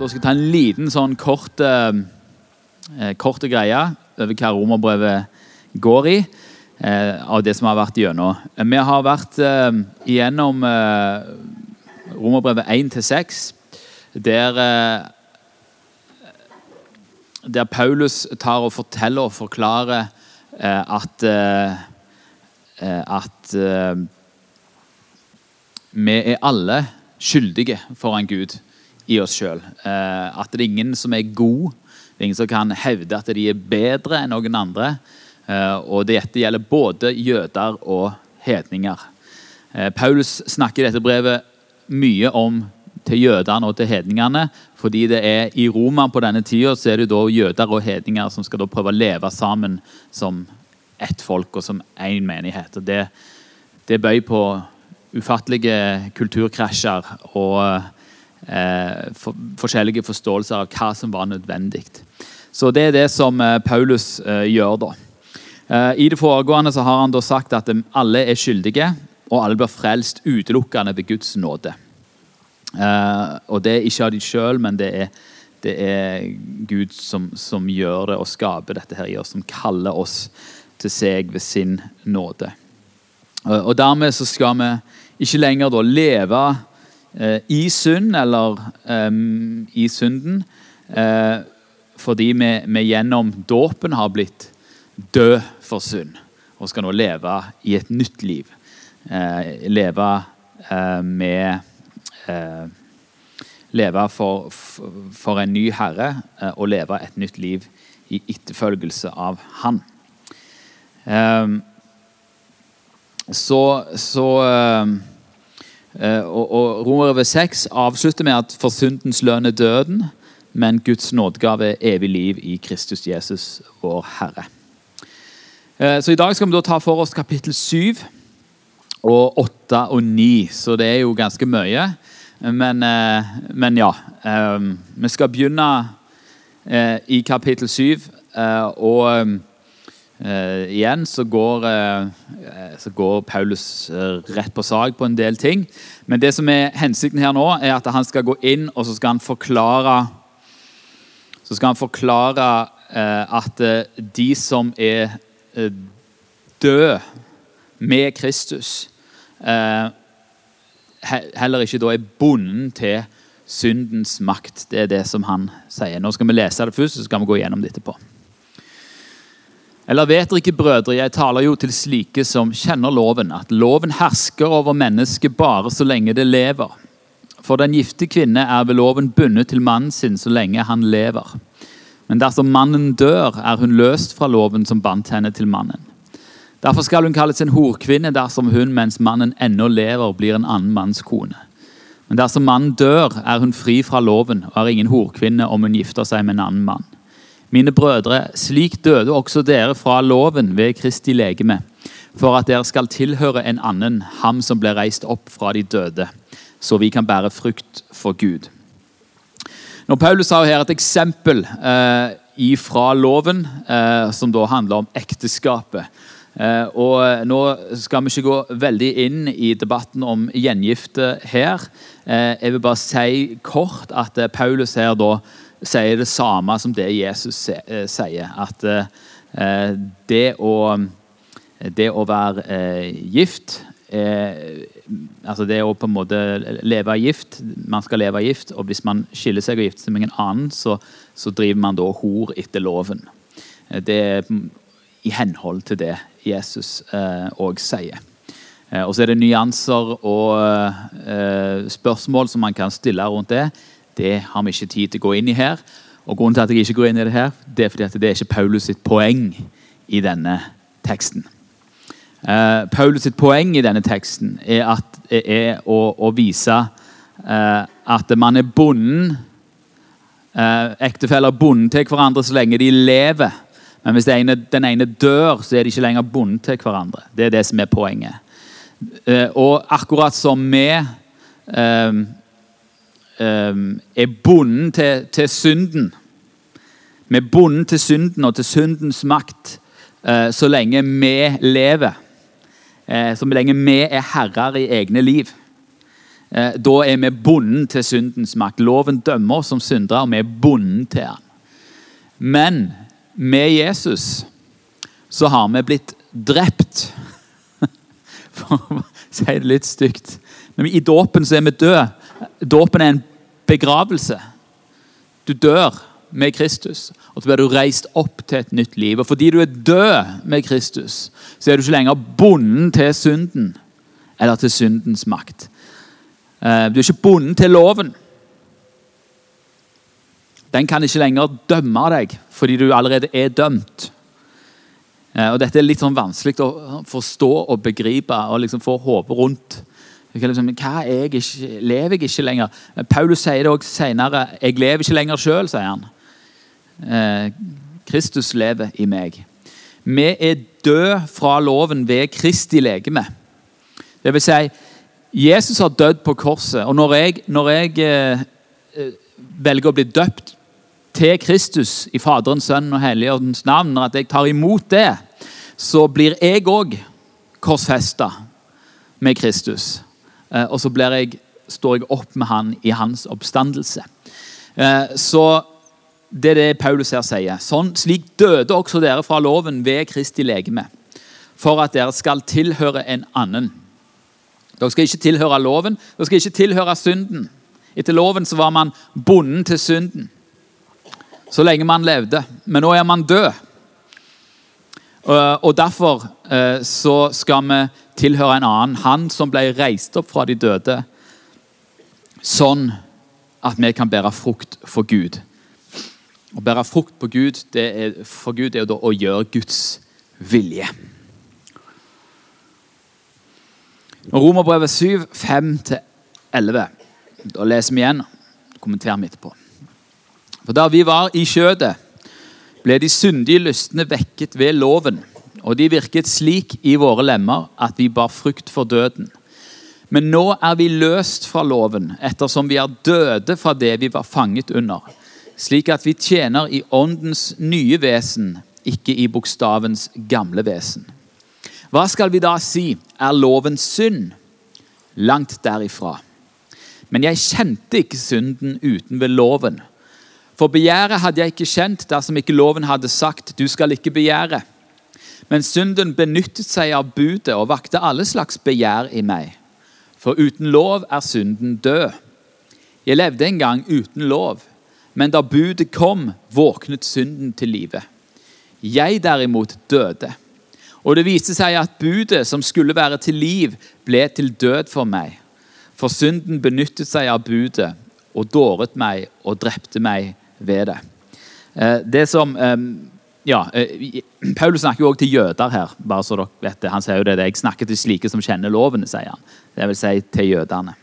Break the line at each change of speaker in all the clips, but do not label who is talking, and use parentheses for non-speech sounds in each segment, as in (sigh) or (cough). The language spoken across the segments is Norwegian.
Da skal jeg ta en liten sånn kort, eh, kort greie over hva romerbrevet går i. Eh, av det som har vært gjennom. Vi har vært eh, igjennom eh, romerbrevet 1 6, der eh, der Paulus tar og forteller og forklarer eh, at eh, at vi er alle skyldige foran Gud i oss sjøl. at det er ingen som er god. Det er ingen som kan hevde at de er bedre enn noen andre. og dette gjelder både jøder og hedninger. Paulus snakker i dette brevet mye om til jødene og til hedningene. Fordi det er i Roma på denne tida så er det da jøder og hedninger som skal da prøve å leve sammen som ett folk og som én menighet. Og det, det bøy på ufattelige kulturkrasjer og eh, for, forskjellige forståelser av hva som var nødvendig. Så det er det som eh, Paulus eh, gjør da. Eh, I det foregående så har han da sagt at alle er skyldige, og alle blir frelst utelukkende ved Guds nåde. Og det er ikke av de sjøl, men det er, det er Gud som, som, gjør det og skaper dette her i oss, som kaller oss til seg ved sin nåde. Og dermed så skal vi ikke lenger da leve i synd eller um, i synden, fordi vi, vi gjennom dåpen har blitt død for synd og skal nå leve i et nytt liv. leve med eh, leve for, for, en ny herre eh, og leve et nytt liv i etterfølgelse av han. Eh, så, så eh, eh, og, og Romerbrevet 6 avslutter med at for syndens lønn er døden, men Guds nådegave er evig liv i Kristus Jesus, vår Herre. Eh, så I dag skal vi da ta for oss kapittel 7 og 8 og 9, så det er jo ganske mye. Men, eh, men ja. Vi skal begynne eh, i kapittel 7. Eh, igjen så går, så går Paulus rett på sak på en del ting. Men det som er hensikten her nå, er at han skal gå inn og så skal han forklare så skal han forklare at de som er døde med Kristus heller ikke da er bonden til syndens makt. Det er det som han sier. Nå skal vi lese det først, så skal vi gå gjennom det etterpå. Eller vet dere ikke, brødre, jeg taler jo til slike som kjenner loven, at loven hersker over mennesket bare så lenge det lever. For den gifte kvinne er ved loven bundet til mannen sin så lenge han lever. Men dersom mannen dør, er hun løst fra loven som bandt henne til mannen. Derfor skal hun kalles en horkvinne dersom hun mens mannen ennå lever, blir en annen manns kone. Men dersom mannen dør, er hun fri fra loven og er ingen horkvinne om hun gifter seg med en annen mann. Mine brødre, slik døde også dere fra loven ved Kristi legeme, for at dere skal tilhøre en annen, ham som ble reist opp fra de døde, så vi kan bære frukt for Gud. Når Paulus har her et eksempel eh, ifra loven, eh, som da handler om ekteskapet. Eh, og Nå skal vi ikke gå veldig inn i debatten om gjengifte her. Eh, jeg vil bare si kort at eh, Paulus her da sier det samme som det Jesus sier. At det å, det å være gift altså Det å på en måte leve gift Man skal leve gift, og hvis man skiller seg og gifter seg med en annen, så, så driver man da hor etter loven. Det er i henhold til det Jesus òg eh, sier. Eh, og så er det nyanser og eh, spørsmål som man kan stille rundt det. Det har vi ikke tid til å gå inn i her. Og Grunnen til at jeg ikke går inn i det her, det er fordi at det er ikke Paulus sitt poeng i denne teksten. Uh, Paulus sitt poeng i denne teksten er, at, er å, å, vise uh, at man er bonden uh, Ektefeller bonden til hverandre så lenge de lever. Men hvis ene, den ene dør, så er de ikke lenger bonden til hverandre. Det er det som er poenget. Og akkurat som vi er bonden til, til, synden Vi er bonden til synden og til syndens makt uh, så lenge vi lever. Uh, så lenge vi er herrer i egne liv. eh, da er vi bonden til syndens makt. Loven dømmer oss som syndere, og vi er bonden til den. Men med Jesus så har vi blitt drept. (laughs) For å si det litt stygt. Men I dåpen så er vi døde. Dåpen er en begravelse. Du dør med Kristus, og så blir du reist opp til et nytt liv. Og Fordi du er død med Kristus, så er du ikke lenger bonden til synden eller til syndens makt. Eh, du er ikke bonden til loven. Den kan ikke lenger dømme deg fordi du allerede er dømt. Eh, og Dette er litt sånn vanskelig å forstå og begripe og liksom få hodet rundt. Liksom, hva jeg ikke, lever jeg ikke lenger? Paulus sier det også senere. Jeg lever ikke lenger sjøl, sier han. Eh, Kristus lever i meg. Vi er død fra loven ved Kristi legeme. Det vil si, Jesus har dødd på korset. Og når jeg, når jeg eh, eh velger å bli døpt til Kristus i Faderens, Sønnen og Helligåndens navn, når jeg tar imot det, så blir jeg òg korsfesta med Kristus. Eh, og så jeg, står jeg opp med han i hans oppstandelse. Eh, så det er det Paulus her sier. Sånn, slik døde også dere fra loven ved Kristi legeme, for at dere skal tilhøre en annen. Dere skal ikke tilhøre loven, dere skal ikke tilhøre synden. Etter loven så var man bonden til synden så lenge man levde. Men nå er man død. Og Derfor eh, så skal vi tilhøre en annen. Han som ble reist opp fra de døde. Sånn at vi kan bære frukt for Gud. Å bære frukt på Gud, er, for Gud er jo da å gjøre Guds vilje. Romerbrevet 7, 5-11. Da leser vi igjen. Kommenter vi etterpå. For da vi var i skjødet, ble de syndige lystne vekket ved loven, og de virket slik i våre lemmer at vi bar frukt for døden. Men nå er vi løst fra loven, ettersom vi er døde fra det vi var fanget under, slik at vi tjener i åndens nye vesen, ikke i bokstavens gamle vesen. Hva skal vi da si? Er loven synd? Langt derifra. Men jeg kjente ikke synden uten ved loven. For begjæret hadde jeg ikke kjent dersom ikke loven hadde sagt 'du skal ikke begjære'. Men synden benyttet seg av budet og vakte alle slags begjær i meg. For uten lov er synden død. Jeg levde en gang uten lov, men da budet kom, våknet synden til live. Jeg derimot døde. Og det viste seg at budet som skulle være til liv, ble til død for meg. For synden benyttet seg av budet og dåret meg og drepte meg ved det. Eh, det som ja, eh, Paulus snakker jo også til jøder her. bare så dere vet det. Han sier jo det, Jeg snakker til slike som kjenner lovene, sier han. Det vil si til jødene.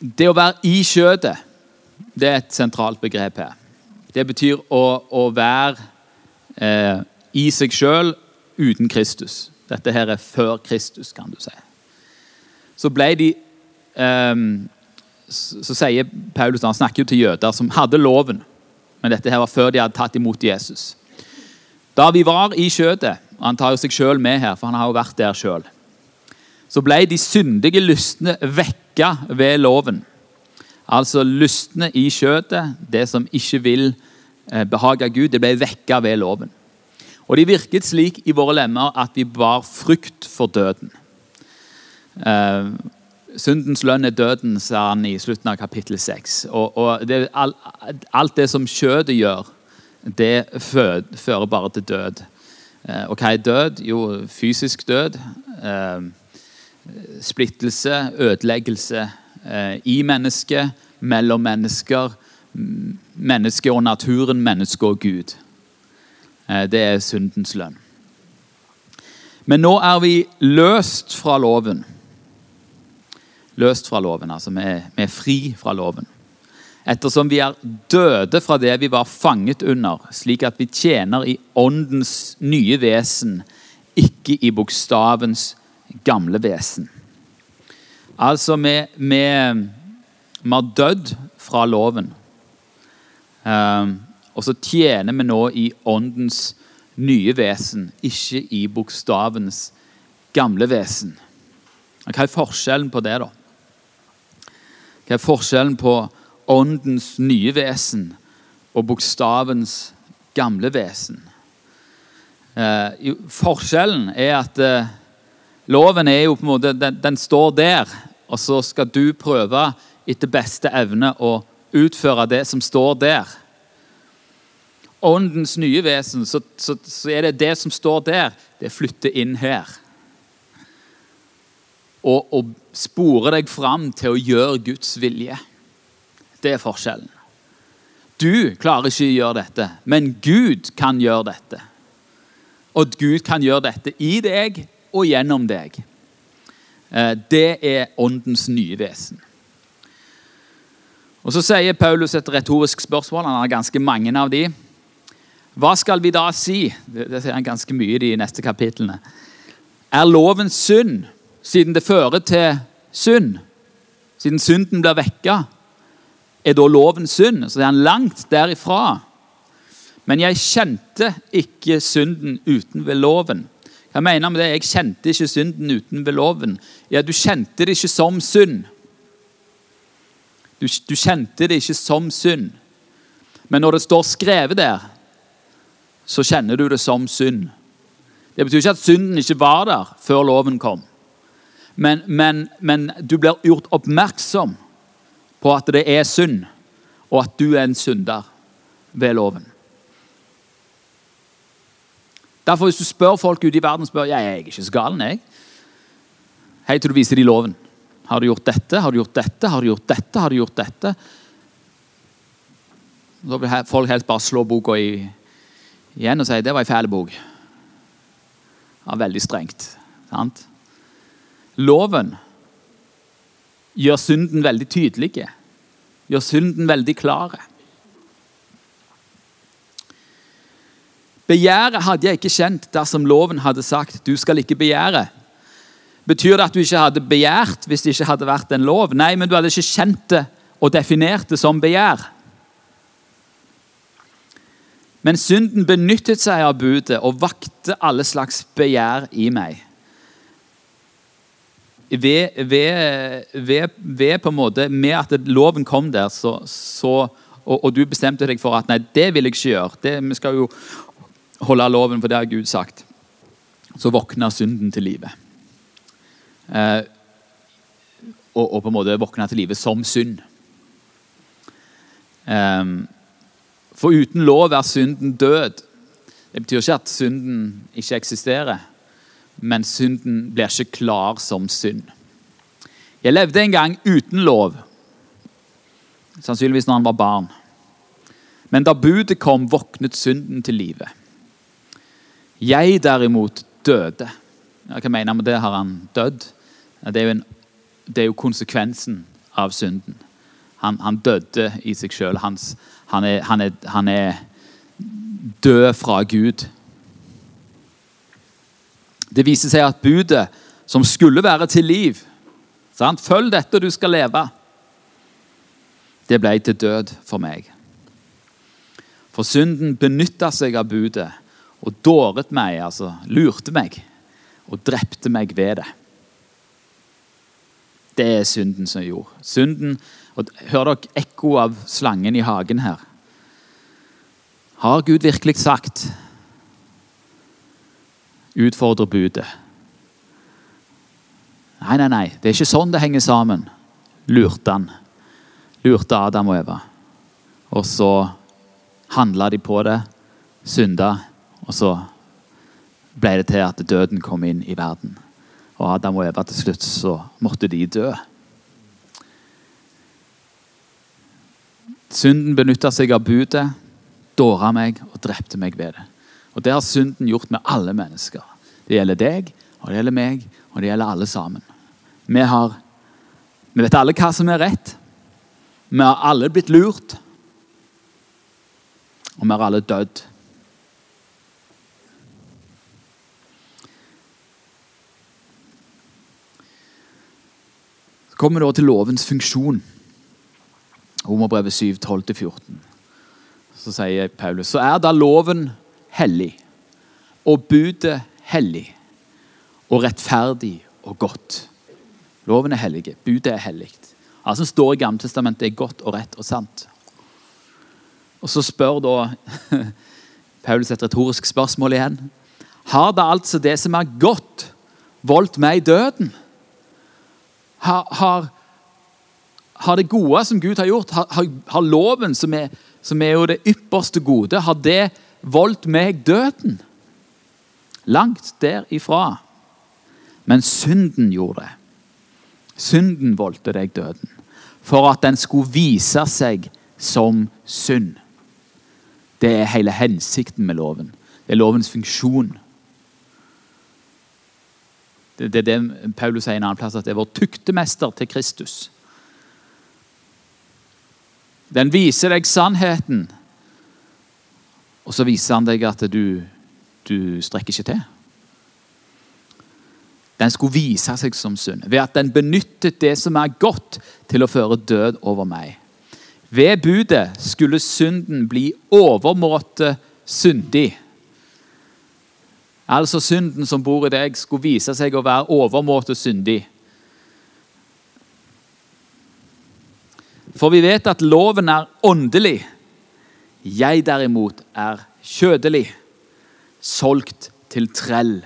Det å være i skjøtet, det er et sentralt begrep her. Det betyr å, å være eh, i seg sjøl uten Kristus. Dette her er før Kristus, kan du si. Så ble de eh, så sier Paulus han snakker jo til jøder som hadde loven, men dette her var før de hadde tatt imot Jesus. Da vi var i skjøtet, han tar jo seg sjøl med her, for han har jo vært der sjøl, så ble de syndige lystne vekka ved loven. Altså lystne i skjøtet, det som ikke vil eh, behage Gud, det ble vekka ved loven. Og de virket slik i våre lemmer at vi bar frykt for døden. Eh, Syndens lønn er døden, sa han i slutten av kapittel 6. Og, og det, all, alt det som kjødet gjør, det fører bare til død. Eh, og hva er død? Jo, fysisk død. Eh, splittelse, ødeleggelse eh, i mennesket, mellom mennesker. Mennesket og naturen, mennesket og Gud. Det er syndens lønn. Men nå er vi løst fra loven løst fra loven. altså Vi er, vi er fri fra loven. Ettersom vi er døde fra det vi var fanget under, slik at vi tjener i åndens nye vesen, ikke i bokstavens gamle vesen. Altså, vi, vi, vi har dødd fra loven. Um, og så tjener vi nå i åndens nye vesen, ikke i bokstavens gamle vesen. Hva er forskjellen på det, da? Hva er forskjellen på åndens nye vesen og bokstavens gamle vesen? Eh, forskjellen er at eh, loven er jo på en måte, den, den, står der, og så skal du prøve etter beste evne å utføre det som står der. Åndens nye vesen, så, så, så er det det som står der, det flytter inn her. Og, og spore deg fram til å gjøre Guds vilje. Det er forskjellen. Du klarer ikke å gjøre dette, men Gud kan gjøre dette. Og Gud kan gjøre dette i deg og gjennom deg. Eh, det er åndens nye vesen. Og Så sier Paulus et retorisk spørsmål. Han har ganske mange av de. Hva skal vi da si? Det sier han ganske mye i de neste kapitlene. Er loven synd, siden det fører til synd? Siden synden blir vekka, er da loven synd? Så er han langt derifra. Men jeg kjente ikke synden uten ved loven. Hva mener jeg med det? Jeg kjente ikke synden uten ved loven. Ja, du kjente det ikke som synd. Du, du kjente det ikke som synd. Men når det står skrevet der, så kjenner du det som synd. Det betyr ikke at synden ikke var der før loven kom. Men, men, men du blir gjort oppmerksom på at det er synd, og at du er en synder ved loven. Derfor Hvis du spør folk ute i verden spør, ja, jeg er ikke så galen, jeg. Hei til du viser dem loven. Har du gjort dette? Har du gjort dette? Har du gjort dette? Har du gjort dette? Da vil folk helst bare slå boka igjen og si det var en fæl bok. Ja, veldig strengt. sant? Loven gjør synden veldig tydelig. Gjør synden veldig klar. Begjæret hadde jeg ikke kjent dersom loven hadde sagt 'du skal ikke begjære'. Betyr det at du ikke hadde begjært hvis det ikke hadde vært en lov? Nei, men du hadde ikke kjent det og definert det som begjær. Men synden benyttet seg av budet og vakte alle slags begjær i meg. Ved, ved, ved, ved på en måte, Med at loven kom der, så, så, og, og, du bestemte deg for at nei, det vil jeg ikke gjøre. Det, vi skal jo holde loven, for det har Gud sagt. Så våkna synden til live. Eh, og, og, på en måte våkna til live som synd. Eh, for uten lov er synden død. Det betyr ikke at synden ikke eksisterer, men synden blir ikke klar som synd. Jeg levde en gang uten lov, sannsynligvis når han var barn. Men da budet kom, våknet synden til live. Jeg derimot døde. Hva mener jeg med det? Har han dødd? Det er jo, det er jo konsekvensen av synden. Han, han døde i seg sjøl. Han, han, han, han, er død fra Gud. Det viser seg at budet, som skulle være til liv sant? Følg dette, du skal leve. Det ble til død for meg. For synden benytta seg av budet og dåret meg, altså lurte meg, og drepte meg ved det. Det er synden som gjorde. Synden, og Hør dere ekko av slangen i hagen her? Har Gud virkelig sagt Utfordre budet. Nei, nei, nei. Det er ikke sånn det henger sammen. Lurte han. Lurte Adam og Eva. Og så handla de på det, synda, og så ble det til at døden kom inn i verden og Adam og Eva til slutt, så måtte de dø. Synden benytta seg av budet, dåra meg og drepte meg ved det. Og Det har synden gjort med alle mennesker. Det gjelder deg, og det gjelder meg, og det gjelder alle sammen. Vi, har, vi vet alle hva som er rett. Vi har alle blitt lurt. Og vi har alle dødd. kommer vi da til lovens funksjon. Romerbrevet 7, 12-14. Så sier Paulus så er da loven hellig og budet hellig og rettferdig og godt. Loven er hellig. Budet er hellig. Alt som står i Gammeltestamentet, er godt og rett og sant. Og så spør da (laughs) Paulus et retorisk spørsmål igjen. Har da altså det som er godt, voldt meg døden? Har, har, har, det gode som Gud har gjort, har, har loven, som er, som er, jo det ypperste gode, har det voldt meg døden? Langt derifra. Men synden gjorde det. Synden voldte deg døden. For at den skulle vise seg som synd. Det er hele hensikten med loven. Det er lovens funksjon. Det, er det Paulus sier en annen plass, at det er vår tuktemester til Kristus. Den viser deg sannheten, og så viser han deg at du, du strekker ikke til. Den skulle vise seg som synd ved at den benyttet det som er godt, til å føre død over meg. Ved budet skulle synden bli overmåte syndig. Altså synden som bor i deg, skulle vise seg å være overmåte syndig. For vi vet at loven er åndelig. Jeg derimot er kjødelig, solgt til trell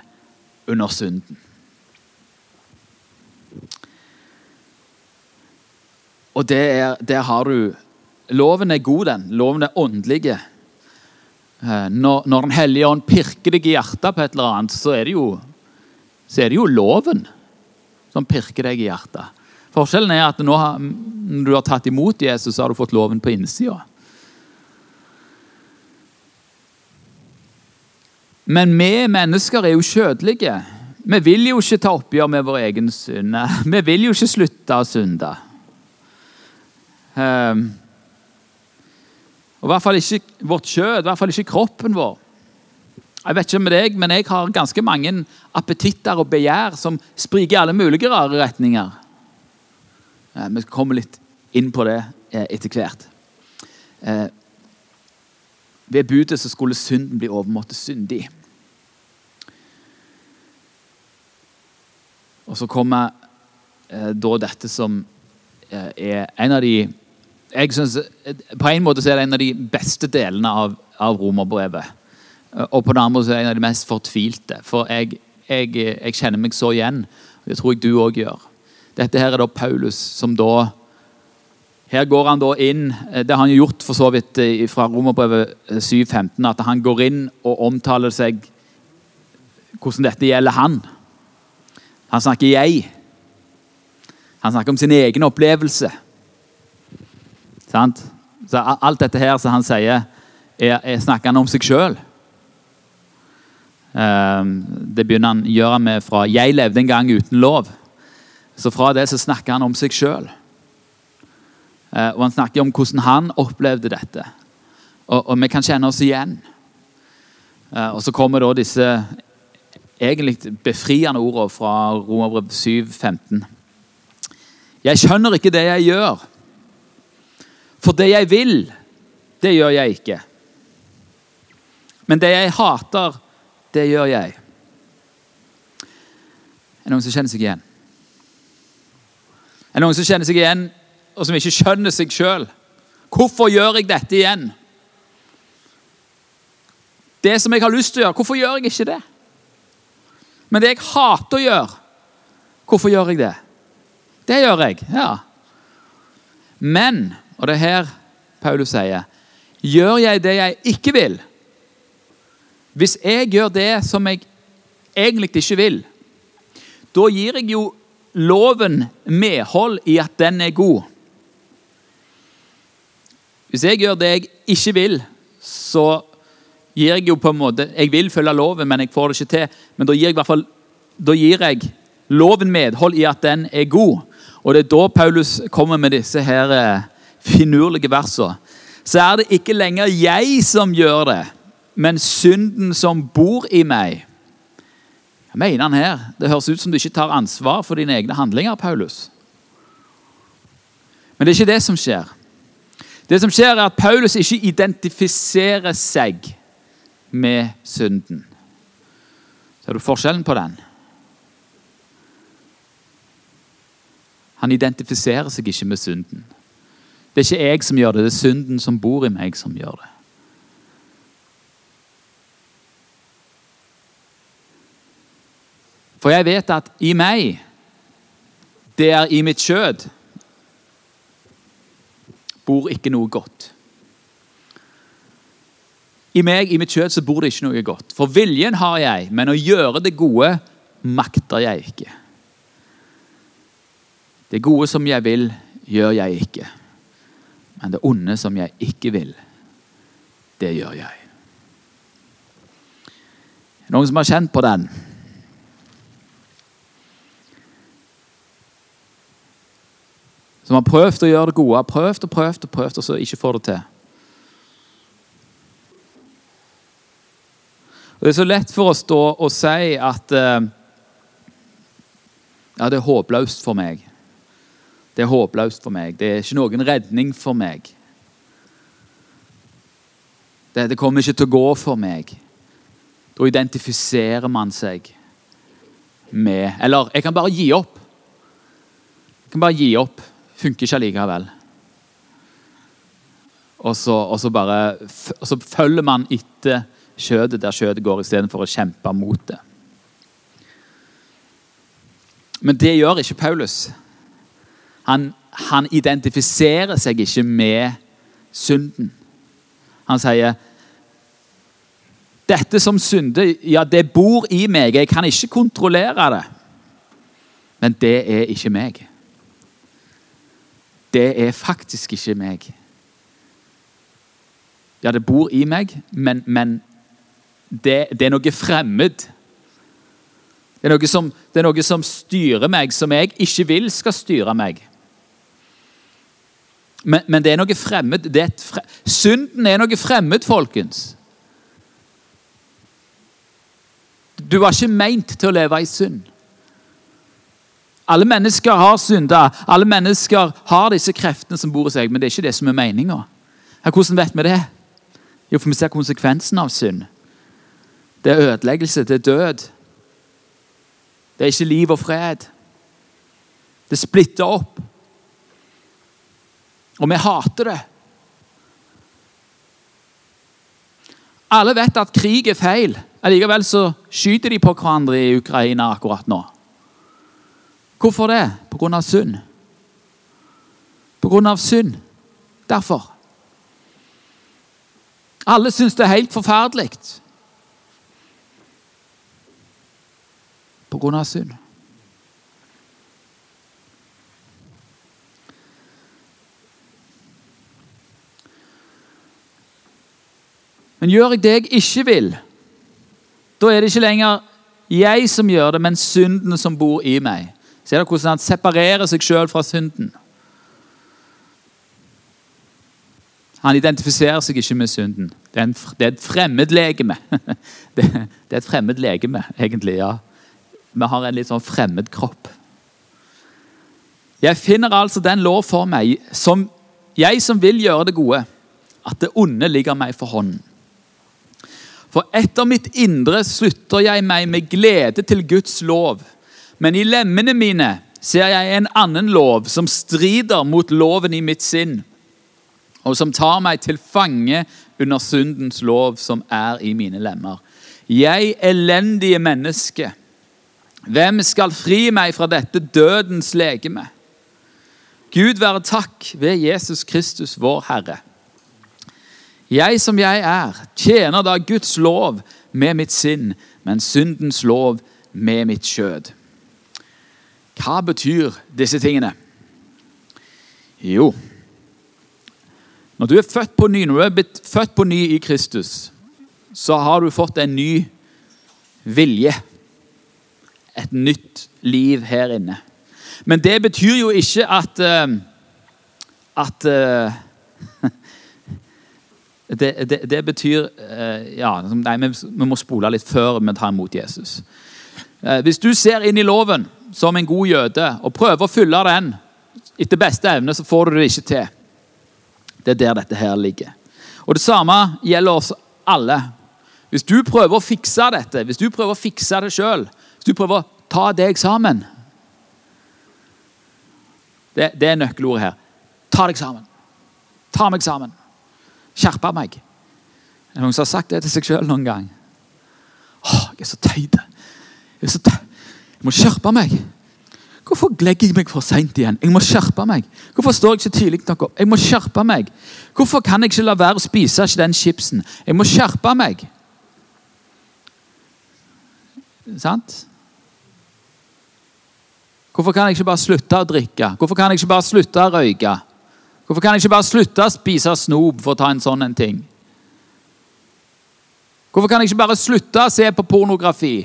under synden. Og der, der har du Loven er god, den. Loven er åndelig. Eh, når, når Den hellige ånd pirker deg i hjertet på et eller annet, så er det jo, er det jo loven som pirker deg i hjertet. Forskjellen er at nå, når du har tatt imot Jesus, så har du fått loven på innsida. Men vi mennesker er jo kjødelige. Vi vil jo ikke ta oppgjør med vår egen synd. (laughs) Vi vil jo ikke slutte å synde. Um, og I hvert fall ikke vårt kjød, i hvert fall ikke kroppen vår. Jeg vet ikke med deg, men jeg har ganske mange appetitter og begjær som spriker i alle mulige rare retninger. Eh, vi kommer litt inn på det eh, etter hvert. Eh, ved budet så skulle synden bli overmåte syndig. Og så kommer da dette som er en av de jeg synes, På en måte så er det en av de beste delene av, av romerbrevet. Og på den andre så er det en av de mest fortvilte. For jeg, jeg, jeg kjenner meg så igjen. Det tror jeg du òg gjør. Dette her er da Paulus som da Her går han da inn Det har han gjort for så vidt eh, fra romerbrevet 7.15, at han går inn og omtaler seg hvordan dette gjelder han. Han snakker 'jeg'. Han snakker om sin egen opplevelse. Sant? Så alt dette her som han sier, er, er snakker han om seg sjøl. Ehm, det begynner han å gjøre med fra 'jeg levde en gang uten lov'. Så fra det så snakker han om seg sjøl. Eh, og han snakker om hvordan han opplevde dette. Og, og vi kan kjenne oss igjen. Eh, og så kommer da disse egentlig befriende ordene fra Romerbrev 7,15. Jeg skjønner ikke det jeg gjør. For det jeg vil, det gjør jeg ikke. Men det jeg hater, det gjør jeg. Er det noen som kjenner seg igjen? Er det noen som kjenner seg igjen, og som ikke skjønner seg sjøl? Hvorfor gjør jeg dette igjen? Det som jeg har lyst til å gjøre, hvorfor gjør jeg ikke det? Men det jeg hater å gjøre, hvorfor gjør jeg det? Det gjør jeg, ja. Men og det er her Paulus sier Gjør jeg det jeg ikke vil? Hvis jeg gjør det som jeg egentlig ikke vil, da gir jeg jo loven medhold i at den er god. Hvis jeg gjør det jeg ikke vil, så gir jeg jo på en måte Jeg vil følge loven, men jeg får det ikke til. Men da gir jeg, i hvert fall, da gir jeg loven medhold i at den er god. Og det er da Paulus kommer med disse her eh, finurlige versene, så er det ikke lenger jeg som gjør det, men synden som bor i meg. Hva mener han her? Det høres ut som du ikke tar ansvar for dine egne handlinger. Paulus. Men det er ikke det som skjer. Det som skjer, er at Paulus ikke identifiserer seg med synden. Ser du forskjellen på den? Han identifiserer seg ikke med synden. Det er ikke jeg som gjør det, det er synden som bor i meg, som gjør det. For jeg vet at i meg, det er i mitt kjød, bor ikke noe godt. I meg, i mitt kjød, så bor det ikke noe godt. For viljen har jeg, men å gjøre det gode makter jeg ikke. Det gode som jeg vil, gjør jeg ikke. Men det onde som jeg ikke vil, det gjør jeg. Noen som har kjent på den? Som har prøvd å gjøre det gode, prøvd og prøvd og prøvd, og så ikke får det til. Og Det er så lett for oss da å si at uh, ja, det er håpløst for meg. Det er håpløst for meg. Det er ikke noen redning for meg. Det, det kommer ikke til å gå for meg. Da identifiserer man seg med Eller jeg kan bare gi opp. Jeg kan bare gi opp. Funker ikke allikevel. Og så, og så bare og så følger man etter kjødet der kjødet går, istedenfor å kjempe mot det. Men det gjør ikke Paulus. Han, han identifiserer seg ikke med synden. Han sier dette som synde, ja, det bor i meg. Jeg kan ikke kontrollere det. Men det er ikke meg. Det er faktisk ikke meg. Ja, det bor i meg, men, men det, det, er noe fremmed. Det er, som, det er noe som styrer meg, som jeg ikke vil skal styre meg. Men, men, det er noe fremmed. Er fre Synden er noe fremmed, folkens. Du var ikke meint til å leve i synd. Alle mennesker har synda. Alle mennesker har disse kreftene som bor i seg, men det er ikke det som er meninga. Hvordan vet vi det? Jo, for vi ser konsekvensen av synd. Det er ødeleggelse, det er død. Det er ikke liv og fred. Det splitter opp. Og vi hater det. Alle vet at krig er feil. Allikevel så skyter de på hverandre i Ukraina akkurat nå. Hvorfor det? På grunn av synd. På grunn av synd. Derfor. Alle syns det er helt forferdelig. På grunn av synd. Men gjør jeg det jeg ikke vil, da er det ikke lenger jeg som gjør det, men synden som bor i meg. Ser dere hvordan han separerer seg sjøl fra synden? Han identifiserer seg ikke med synden. Det er, en, det er et fremmedlegeme. (laughs) Det, det er et fremmedlegeme, egentlig. ja. Vi har en litt sånn fremmed kropp. Jeg finner altså den lov for meg, som jeg som vil gjøre det gode, at det onde ligger meg for hånden. For etter mitt indre slutter jeg meg med glede til Guds lov. Men i lemmene mine ser jeg en annen lov som strider mot loven i mitt sinn, og som tar meg til fange under syndens lov som er i mine lemmer. Jeg elendige menneske, hvem skal fri meg fra dette dødens legeme? Gud være takk ved Jesus Kristus, vår Herre. Jeg som jeg er, tjener da Guds lov med mitt sinn, men syndens lov med mitt kjød. Hva betyr disse tingene? Jo Når du er født på ny, når du er blitt født på ny i Kristus, så har du fått en ny vilje. Et nytt liv her inne. Men det betyr jo ikke at, uh, at uh, (laughs) det, det, det betyr eh, ja, nei, vi, må spole litt før vi tar imot Jesus. Eh, hvis du ser inn i loven som en god jøde og prøver å fylle den etter beste evne, så får du det ikke til. Det er der dette her ligger. Og Det samme gjelder oss alle. Hvis du prøver å fikse dette, hvis du prøver å fikse det sjøl, hvis du prøver å ta deg sammen Det, det er nøkkelordet her. Ta deg sammen. Ta meg sammen. Skjerpe meg. Er det noen som har sagt det til seg sjøl noen gang? Åh, jeg er så teit. Jeg, er så teit. Jeg må skjerpe meg. Hvorfor legger jeg meg for seint igjen? Jeg må skjerpe meg. Hvorfor står jeg ikke tidlig nok opp? Jeg må skjerpe meg. Hvorfor kan jeg ikke la være å spise ikke den chipsen? Jeg må skjerpe meg. Sant? Hvorfor kan jeg ikke bare slutte å drikke? Hvorfor kan jeg ikke bare slutte å røyke? Hvorfor kan jeg ikke bare slutte å spise snop, for å ta en sånn en ting? Hvorfor kan jeg ikke bare slutte å se på pornografi?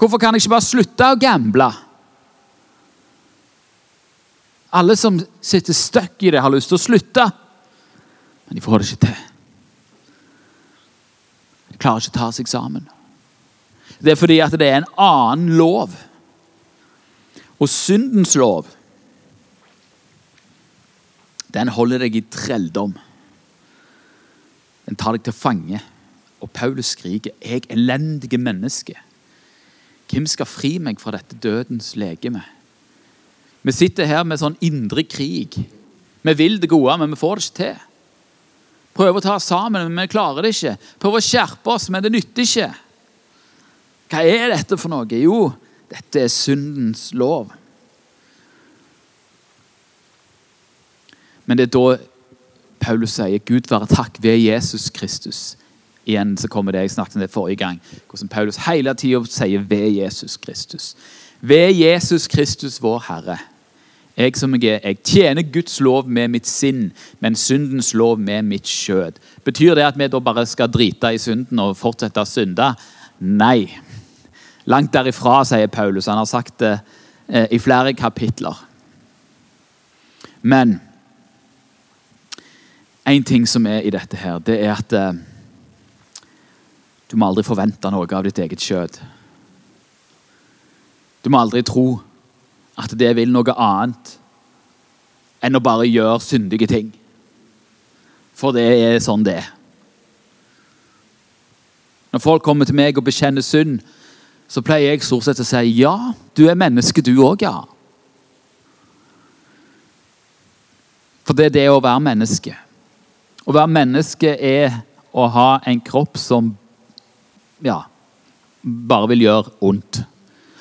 Hvorfor kan jeg ikke bare slutte å gamble? Alle som sitter stuck i det, har lyst til å slutte, men de får det ikke til. De klarer ikke å ta seg sammen. Det er fordi at det er en annen lov. Og syndens lov, den holder deg i trelldom. Den tar deg til fange. Og Paulus skriker, 'Jeg elendige menneske'. Hvem skal fri meg fra dette dødens legeme? Vi sitter her med sånn indre krig. Vi vil det gode, men vi får det ikke til. Prøver å ta oss sammen, men vi klarer det ikke. Prøver å skjerpe oss, men det nytter ikke. Hva er dette for noe? Jo, dette er syndens lov. Men det er da Paulus sier Gud være takk ved Jesus Kristus. Igjen så kommer det jeg snakket om det forrige gang. Hvordan Paulus hele tida sier 'ved Jesus Kristus'. Ved Jesus Kristus, vår Herre. Jeg som jeg er, jeg tjener Guds lov med mitt sinn, men syndens lov med mitt skjød. Betyr det at vi da bare skal drite i synden og fortsette å synde? Nei. Langt derifra, sier Paulus. Han har sagt det eh, i flere kapitler. Men en ting som er i dette her, det er at eh, du må aldri forvente noe av ditt eget kjød. Du må aldri tro at det vil noe annet enn å bare gjøre syndige ting. For det er sånn det er. Når folk kommer til meg og bekjenner synd, så pleier jeg stort sett å si ja, du er menneske, du òg, ja. For det er det å være menneske. Å være menneske er å ha en kropp som ja, bare vil gjøre ondt.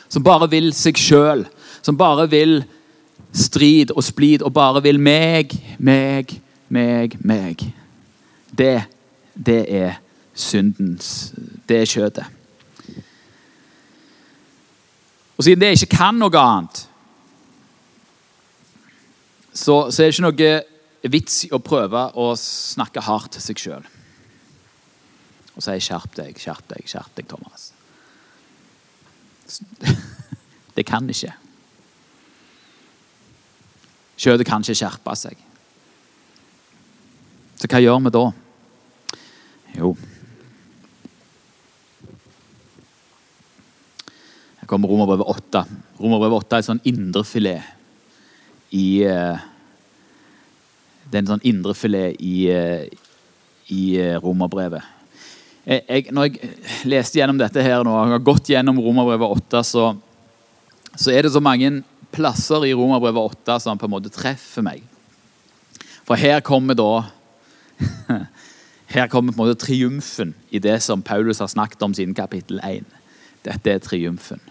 Som bare vil seg sjøl. Som bare vil strid og splid og bare vil meg, meg, meg, meg. Det, det er syndens Det er kjøttet. Og siden det ikke kan noe annet, så, så er det ikke noe vits i å prøve å snakke hardt til seg sjøl. Og sier 'skjerp deg, skjerp deg, skjerp deg', Thomas. (laughs) Det kan ikke. Kjøttet kan ikke skjerpe seg. Så hva gjør vi da? Jo Her kommer Romerbrevet 8. Romerbrevet 8 er en sånn indrefilet i eh, Det er en sånn indrefilet i, eh, i eh, romerbrevet. Jeg, når jeg leste gjennom dette her nå, og har gått gjennom Romerbrevet 8, så, så er det så mange plasser i Romerbrevet 8 som på en måte treffer meg. For her kommer da (laughs) Her kommer på en måte triumfen i det som Paulus har snakket om siden kapittel 1. Dette er triumfen.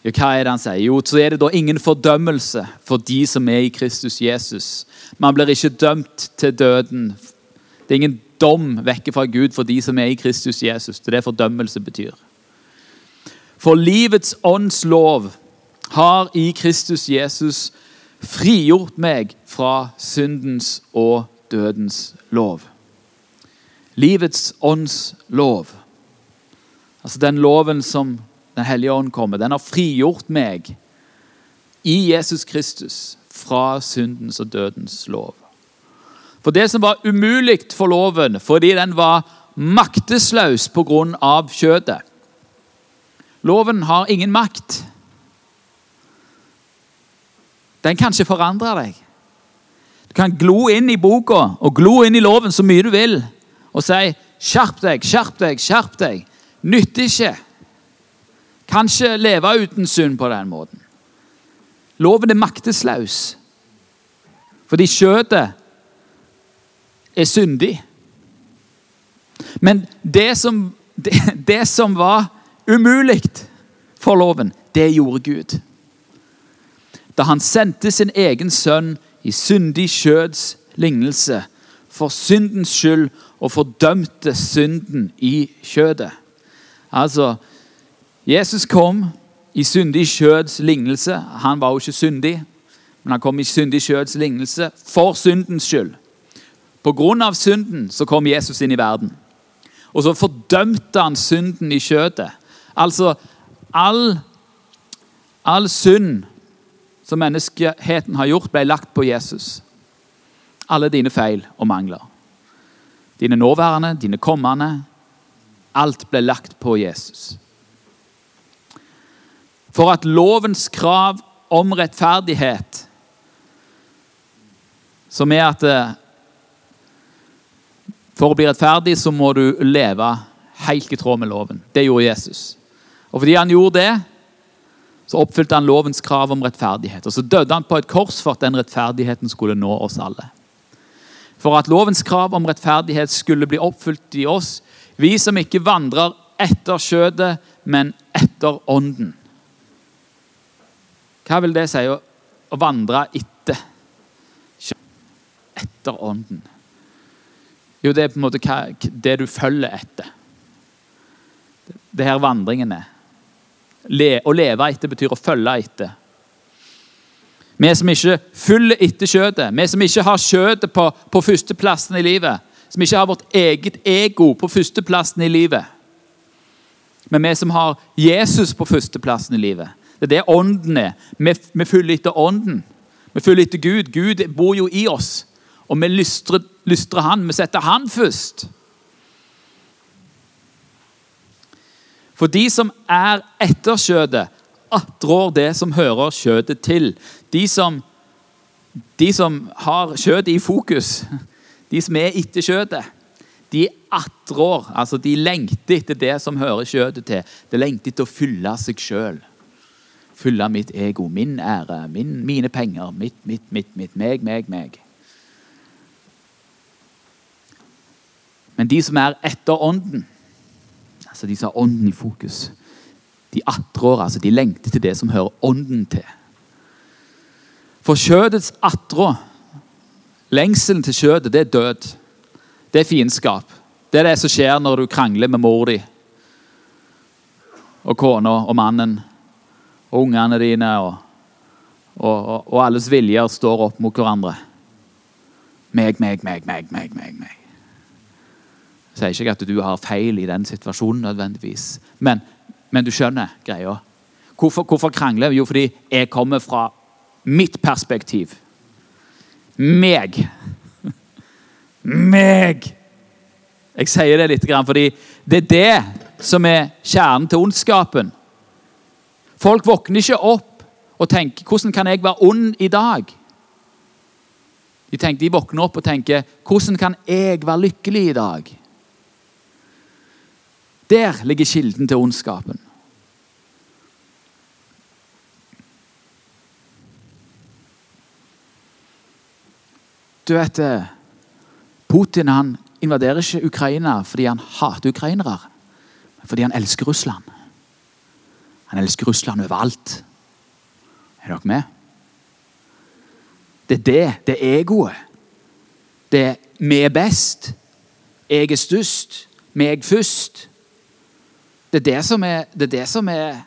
Jo, hva er det han sier? Jo, så er det da ingen fordømmelse for de som er i Kristus Jesus. Man blir ikke dømt til døden. Det er ingen dom vekke fra Gud for de som er i Kristus Jesus. Det er det fordømmelse betyr. For livets ånds lov har i Kristus Jesus frigjort meg fra syndens og dødens lov. Livets ånds lov. Altså den loven som den hellige ånd kommer. Den har frigjort meg i Jesus Kristus fra syndens og dødens lov. For det som var umulig for loven fordi den var maktesløs pga. kjødet Loven har ingen makt. Den kan ikke forandre deg. Du kan glo inn i boka og glo inn i loven så mye du vil og si 'skjerp deg, skjerp deg, skjerp deg'. Nytter ikke kan ikke leve uten synd på den måten. Loven er maktesløs. Fordi kjøttet er syndig. Men det som, det, det som var umulig for loven, det gjorde Gud. Da han sendte sin egen sønn i syndig kjøds lignelse for syndens skyld og fordømte synden i kjødet. Altså, Jesus kom i syndig kjøds lignelse. Han var jo ikke syndig, men han kom i syndig kjøds lignelse for syndens skyld. Av synden så kom Jesus inn i verden. Og så fordømte han synden i kjødet. Altså, all, all synd som menneskeheten har gjort, ble lagt på Jesus. Alle dine feil og mangler. Dine nåværende, dine kommende. Alt ble lagt på Jesus. For at lovens krav om rettferdighet, som er at eh, for å bli rettferdig så må du leve helt i tråd med loven. Det gjorde Jesus. Og fordi han gjorde det, så oppfylte han lovens krav om rettferdighet. Og så døde han på et kors for at den rettferdigheten skulle nå oss alle. For at lovens krav om rettferdighet skulle bli oppfylt i oss, vi som ikke vandrer etter skjødet, men etter ånden. Hva vil det si å, vandre etter? Etter ånden. Jo, det er på en måte hva, det du følger etter. Det her vandringen er. Le, å leve etter betyr å følge etter. Vi som ikke følger etter kjøttet, vi som ikke har kjøttet på, på førsteplassen i livet, som ikke har vårt eget ego på førsteplassen i livet, men vi som har Jesus på førsteplassen i livet. Det er det ånden er. Vi, vi følger etter ånden. Vi følger etter Gud. Gud bor jo i oss. Og vi lystrer, lystrer han. Vi setter han først. For de som er etter skjødet, attrår det som hører kjødet til. De som, de som har kjødet i fokus, de som er etter skjødet, de attrår, altså de lengter etter det som hører kjødet til. De lengter etter å fylle seg sjøl. Fylle mitt ego, min ære, min, mine penger, mitt, mitt, mitt, mitt, meg, meg, meg. Men de som er etter ånden, altså de som har ånden i fokus, de attrår, altså de lengter til det som hører ånden til. For kjødets attrå, lengselen til kjødet, det er død. Det er fiendskap. Det er det som skjer når du krangler med mor di og kona og mannen og ungene dine. Og, og, og, og alles viljer står opp mot hverandre. Meg, meg, meg, meg, meg, meg. meg. Sier ikke at du har feil i den situasjonen, nødvendigvis. Men, men du skjønner greia. Hvorfor, hvorfor krangler vi? Jo, fordi jeg kommer fra mitt perspektiv. Meg. (laughs) Meg. Jeg sier det litt fordi det er det som er kjernen til ondskapen. Folk våkner ikke opp og tenker 'Hvordan kan jeg være ond i dag?' De, tenker, de våkner opp og tenker 'Hvordan kan jeg være lykkelig i dag?' Der ligger kilden til ondskapen. Du vet, eh, Putin han invaderer ikke Ukraina fordi han hater ukrainere, men fordi han elsker Russland. Han elsker Russland overalt. Er dere med? Det er det. Det er egoet. Det er 'vi er best', 'jeg er størst', 'meg først'. Det er det som er Det er det som, er,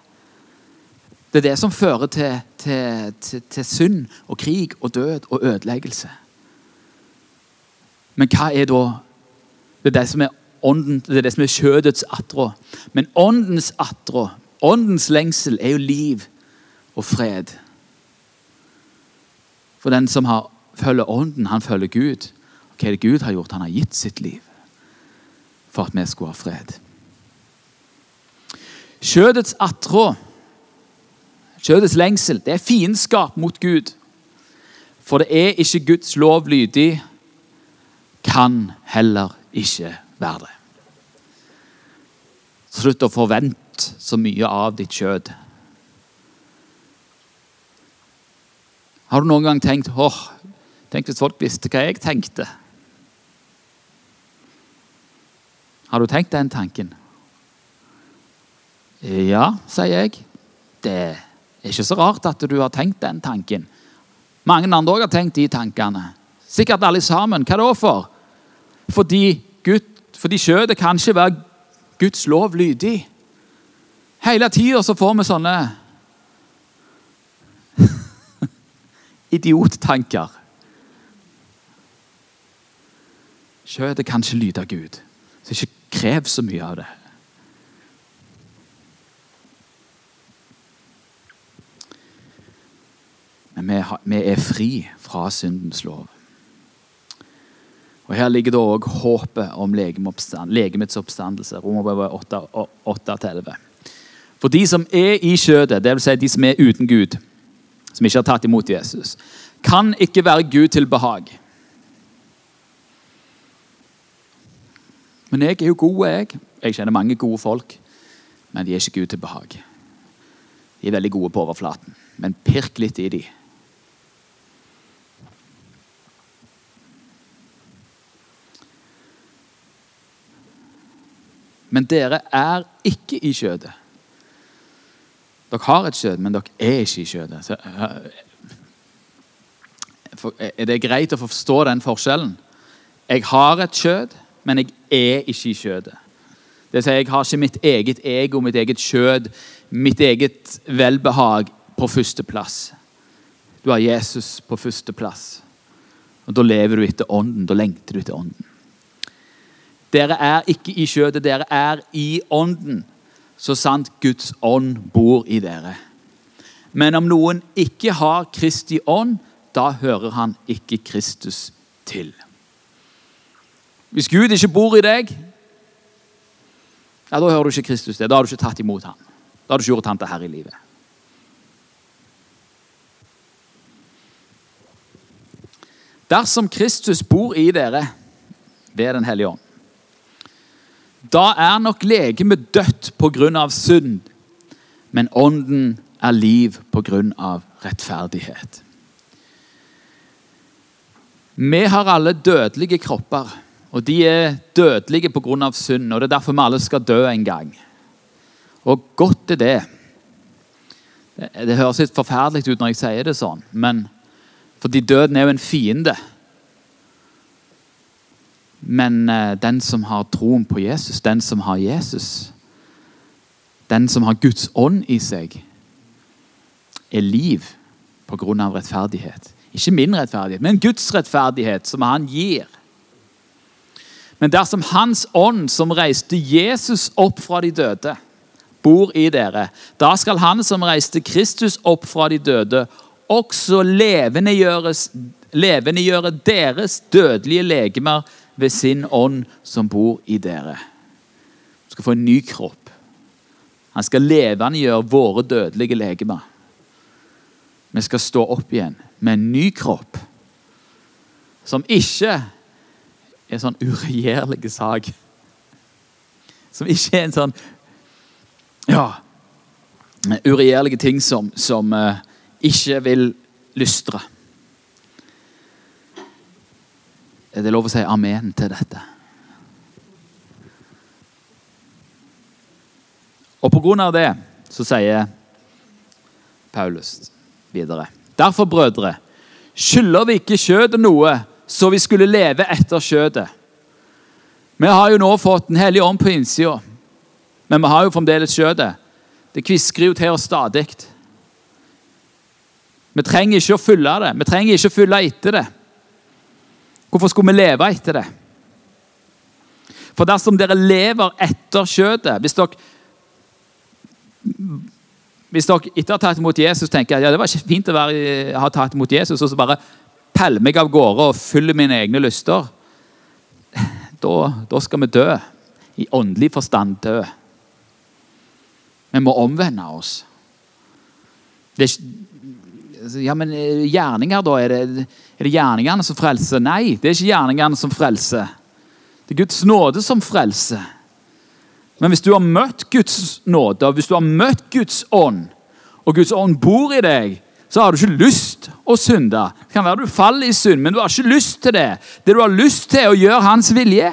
det er det som fører til, til, til, til synd og krig og død og ødeleggelse. Men hva er da Det er det som er ånden, det er det som er kjødets attrå. Men åndens attrå, åndens lengsel, er jo liv og fred. For den som har, følger ånden, han følger Gud. Hva er det Gud har gjort? Han har gitt sitt liv for at vi skulle ha fred. Kjødets attrå, kjødets lengsel, det er fiendskap mot Gud. For det er ikke Guds lov lydig, kan heller ikke være det. Slutt å forvente så mye av ditt kjød. Har du noen gang tenkt åh, tenk hvis folk visste hva jeg tenkte? Har du tenkt den tanken? Ja, sier jeg. Det er ikke så rart at du har tenkt den tanken. Mange andre òg har tenkt de tankene. Sikkert alle sammen. Hva da for? Fordi, fordi kjøttet kan ikke være Guds lov lydig. Hele tida så får vi sånne (laughs) idiottanker. Kjødet kan ikke lyde Gud, så ikke krev så mye av det. Men vi, er fri fra syndens lov. Og Her ligger det òg håpet om legemets oppstandelse. Romerbrevet 8-11. For de som er i kjødet, dvs. Si de som er uten Gud, som ikke har tatt imot Jesus, kan ikke være Gud til behag. Men jeg er jo god, jeg. Jeg kjenner mange gode folk, men de er ikke Gud til behag. De er veldig gode på overflaten, men pirk litt i dem. Men dere er ikke i kjødet. Dere har et kjød, men dere er ikke i kjødet. Så, eh, er det greit å forstå den forskjellen? Jeg har et kjød, men jeg er ikke i kjødet. Det vil si, Jeg har ikke mitt eget ego, mitt eget kjød, mitt eget velbehag på førsteplass. Du har Jesus på førsteplass. Og Da lever du etter ånden. Da lengter du etter ånden. Dere er ikke i kjødet, dere er i ånden, så sant Guds ånd bor i dere. Men om noen ikke har Kristi ånd, da hører han ikke Kristus til. Hvis Gud ikke bor i deg, ja, da hører du ikke Kristus til. Da har du ikke tatt imot ham. Da har du ikke gjort ham til herre i livet. Dersom Kristus bor i dere ved Den hellige ånd, da er nok legemet dødt pga. synd, men ånden er liv pga. rettferdighet. Vi har alle dødelige kropper, og de er dødelige pga. synd. og Det er derfor vi alle skal dø en gang. Og godt er det. Det høres litt forferdelig ut når jeg sier det sånn, men fordi døden er jo en fiende. Men eh, den som har troen på Jesus, den som har Jesus, den som har Guds ånd i seg, er liv av rettferdighet. Ikke min rettferdighet, men Guds rettferdighet, som han gir. Men dersom Hans ånd, som reiste Jesus opp fra de døde, bor i dere, da skal Han som reiste Kristus opp fra de døde, også levendegjøre deres dødelige legemer ved sin ånd som bor i dere. Du skal få en ny kropp. Han skal levendegjøre våre dødelige legemer. Vi skal stå opp igjen med en ny kropp som ikke er en sånn uregjerlig sak. Som ikke er en sånn ja, uregjerlige ting som, som uh, ikke vil lystre. Er det lov å si amen til dette? Og på grunn av det så sier Paulus videre. Derfor, brødre, skylder vi ikke kjødet noe, så vi skulle leve etter kjødet. Vi har jo nå fått Den hellige ånd på innsida, men vi har jo fremdeles kjødet. Det kvisker jo til oss stadig. Vi trenger ikke å fylle det. Vi trenger ikke å fylle etter det. Hvorfor skulle vi leve etter det? For dersom dere lever etter kjødet Hvis dere, hvis dere etter å tatt imot Jesus tenker ja, det var ikke fint å være, ha tatt imot Jesus, og så bare peller meg av gårde og fyller mine egne lyster, da, da skal vi dø. I åndelig forstand dø. Vi må omvende oss. Det er ja, men eh, gjerninger, da? Er det, er det gjerningene som frelser? Nei, det er ikke gjerningene som frelser. Det er Guds nåde som frelser. Men hvis du har møtt Guds nåde, og hvis du har møtt Guds ånd, og Guds ånd bor i deg, så har du ikke lyst å synde. Det kan være du faller i synd, men du har ikke lyst til det. Det du har lyst til, er å gjøre hans vilje.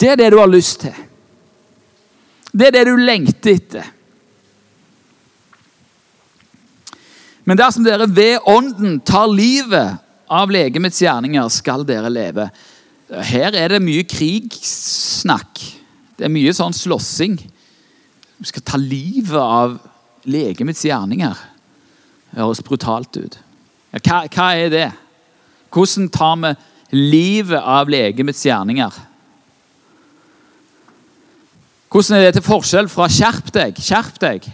Det er det du har lyst til. Det er det du lengter etter. Men dersom dere ved ånden tar livet av legemets gjerninger, skal dere leve. Her er det mye krigssnakk. Det er mye sånn slåssing. Du skal ta livet av legemets gjerninger. Det høres brutalt ut. Hva, hva er det? Hvordan tar vi livet av legemets gjerninger? Hvordan er det til forskjell fra 'skjerp deg'? Skjerp deg.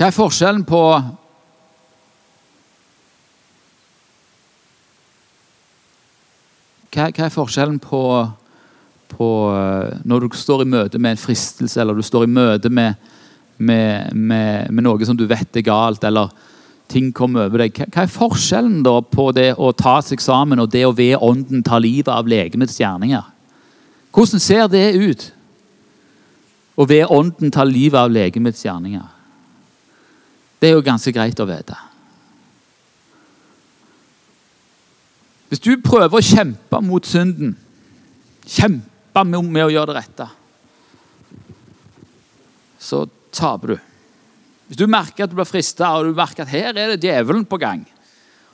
Hva er forskjellen på Hva, er forskjellen på, på, eh, når du står i møte med en fristelse, eller du står i møte med, med, med, med noe som du vet er galt, eller ting kommer over deg. Hva er forskjellen da på det å ta seg sammen og det å ved ånden ta livet av legemets gjerninger? Hvordan ser det ut? Å ved ånden ta livet av legemets gjerninger. Det er jo ganske greit å vite. Hvis du prøver å kjempe mot synden, kjempe med å gjøre det rette, så taper du. Hvis du merker at du blir frista, og du merker at her er det djevelen på gang,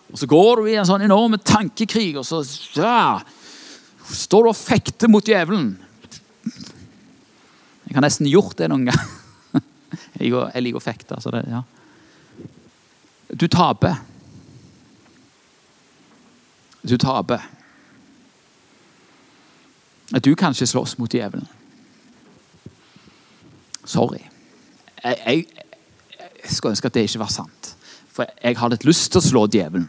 og så går du i en sånn enorm tankekrig, og så ja, står du og fekter mot djevelen Jeg har nesten gjort det noen gang. (laughs) Jeg liker å fekte. så det, ja. Du taper. Du taper. Du kan ikke slåss mot djevelen. Sorry. Jeg, jeg, jeg skulle ønske at det ikke var sant. For jeg har litt lyst til å slå djevelen.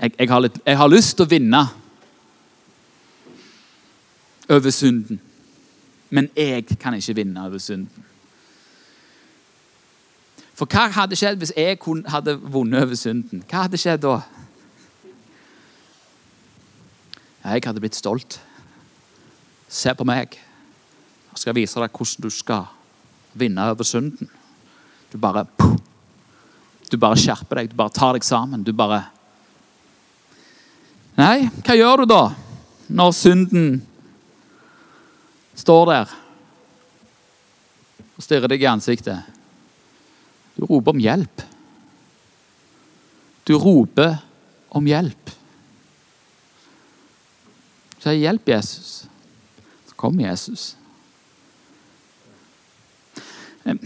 Jeg, jeg, har, litt, jeg har lyst til å vinne over synden. Men jeg kan ikke vinne over synden. For hva hadde skjedd hvis jeg hadde vunnet over synden? Hva hadde skjedd da? Jeg hadde blitt stolt. Se på meg. Jeg skal vise deg hvordan du skal vinne over synden. Du bare Du bare skjerper deg, du bare tar deg sammen. Du bare Nei, hva gjør du da når synden står der og stirrer deg i ansiktet? Du roper om hjelp. Du roper om hjelp. Du sier 'Hjelp, Jesus'. Så kommer Jesus. Er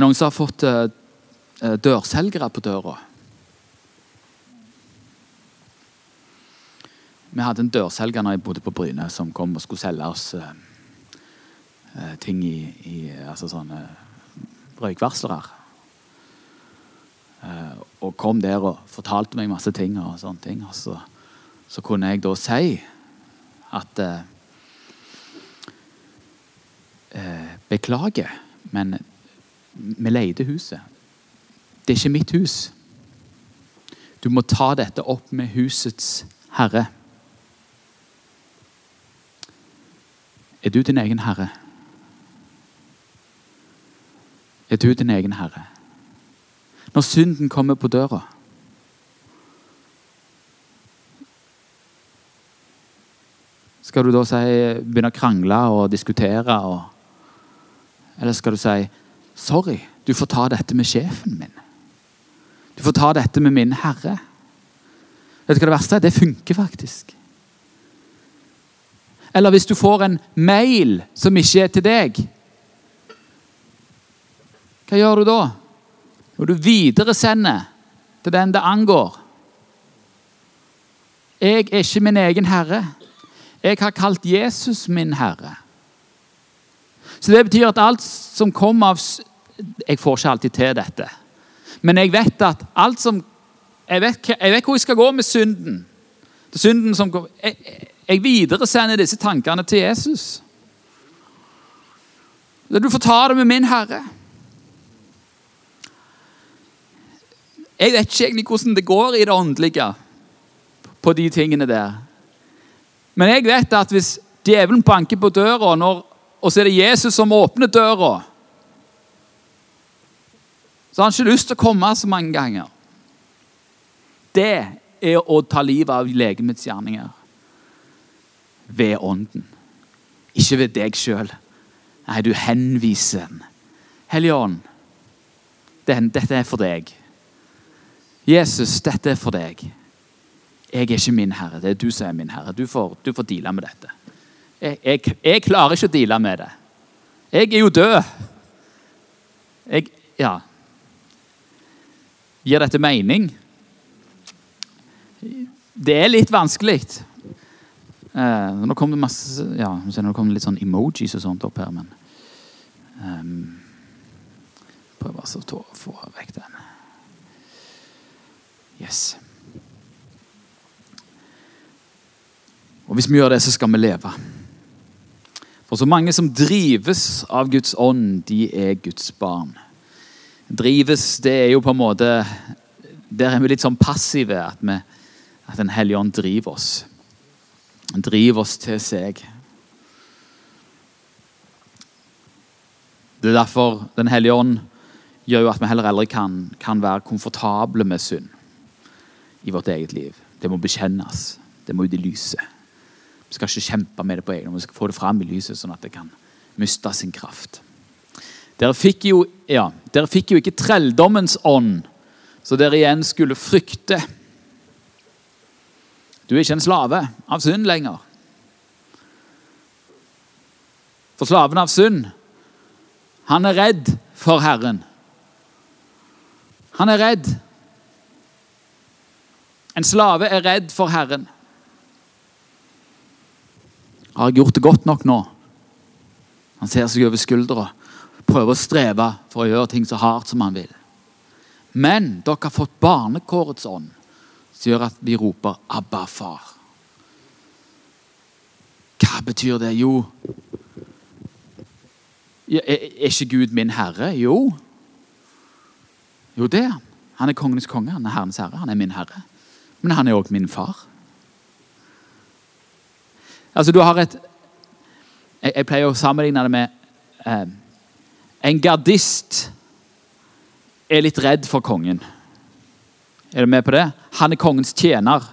noen som har fått uh, dørselgere på døra? Vi hadde en dørselger når jeg bodde på Bryne, som kom og skulle selge oss Eh, ting i, i altså sånne røykvarslere. Eh, og kom der og fortalte meg masse ting. Og sånne ting. Og så, så kunne jeg da si at eh, eh, Beklager, men vi leide huset. Det er ikke mitt hus. Du må ta dette opp med husets herre. Er du din egen herre? Er du din egen herre. Når synden kommer på døra Skal du da si, begynne å krangle og diskutere? Og, eller skal du si sorry, du får ta dette med sjefen min? Du får ta dette med min herre. Vet du hva det verste er? Det funker faktisk. Eller hvis du får en mail som ikke er til deg, hva gjør du da? Jo, du videresender til den det angår. Jeg er ikke min egen herre. Jeg har kalt Jesus min herre. Så Det betyr at alt som kommer av Jeg får ikke alltid til dette. Men jeg vet at alt som Jeg vet, jeg vet hvor jeg skal gå med synden. Synden som jeg, jeg videresender disse tankene til Jesus. Du får ta det med min herre. Jeg vet ikke egentlig hvordan det går i det åndelige på de tingene der. Men jeg vet at hvis djevelen banker på døra, når, og så er det Jesus som åpner døra Så har han ikke lyst til å komme så mange ganger. Det er å ta livet av legemets gjerninger ved ånden. Ikke ved deg sjøl. Nei, du henviser den. Hellige ånd, dette er for deg. Jesus, dette er for deg. Jeg er ikke min herre, det er du som er min herre. Du får, du får deale med dette. Jeg, jeg, jeg, klarer ikke å deale med det. Jeg er jo død. Jeg Ja. Gir dette mening? Det er litt vanskelig. Uh, nå kom det masse ja, nå kom det litt sånn emojis og sånt opp her, men um, Prøv altså å få vekk den. Yes. Og hvis vi gjør det, så skal vi leve. For så mange som drives av Guds ånd, de er Guds barn. Drives, det er jo på en måte Der er vi litt sånn passive. At, vi, at Den hellige ånd driver oss driver oss til seg. Det er derfor Den hellige ånd gjør jo at vi heller aldri kan, kan være komfortable med synd i vårt eget liv. Det må bekjennes. Det må ut i lyset. Vi skal ikke kjempe med det på egen hånd, vi skal få det fram i lyset, sånn at det kan miste sin kraft. Dere fikk jo, ja, dere fikk jo ikke trelldommens ånd, så dere igjen skulle frykte. Du er ikke en slave av synd lenger. For slaven av synd, han er redd for Herren. Han er redd. En slave er redd for Herren. Har jeg gjort det godt nok nå? Han ser seg over skuldra, prøver å streve for å gjøre ting så hardt som han vil. Men dere har fått barnekårets ånd som gjør at vi roper 'Abba, far'. Hva betyr det? Jo Er ikke Gud min herre? Jo. Jo, det er han. Han er kongenes konge, han er Herrens herre, han er min herre. Men han er òg min far. Altså, du har et Jeg, jeg pleier å sammenligne det med eh, En gardist er litt redd for kongen. Er du med på det? Han er kongens tjener.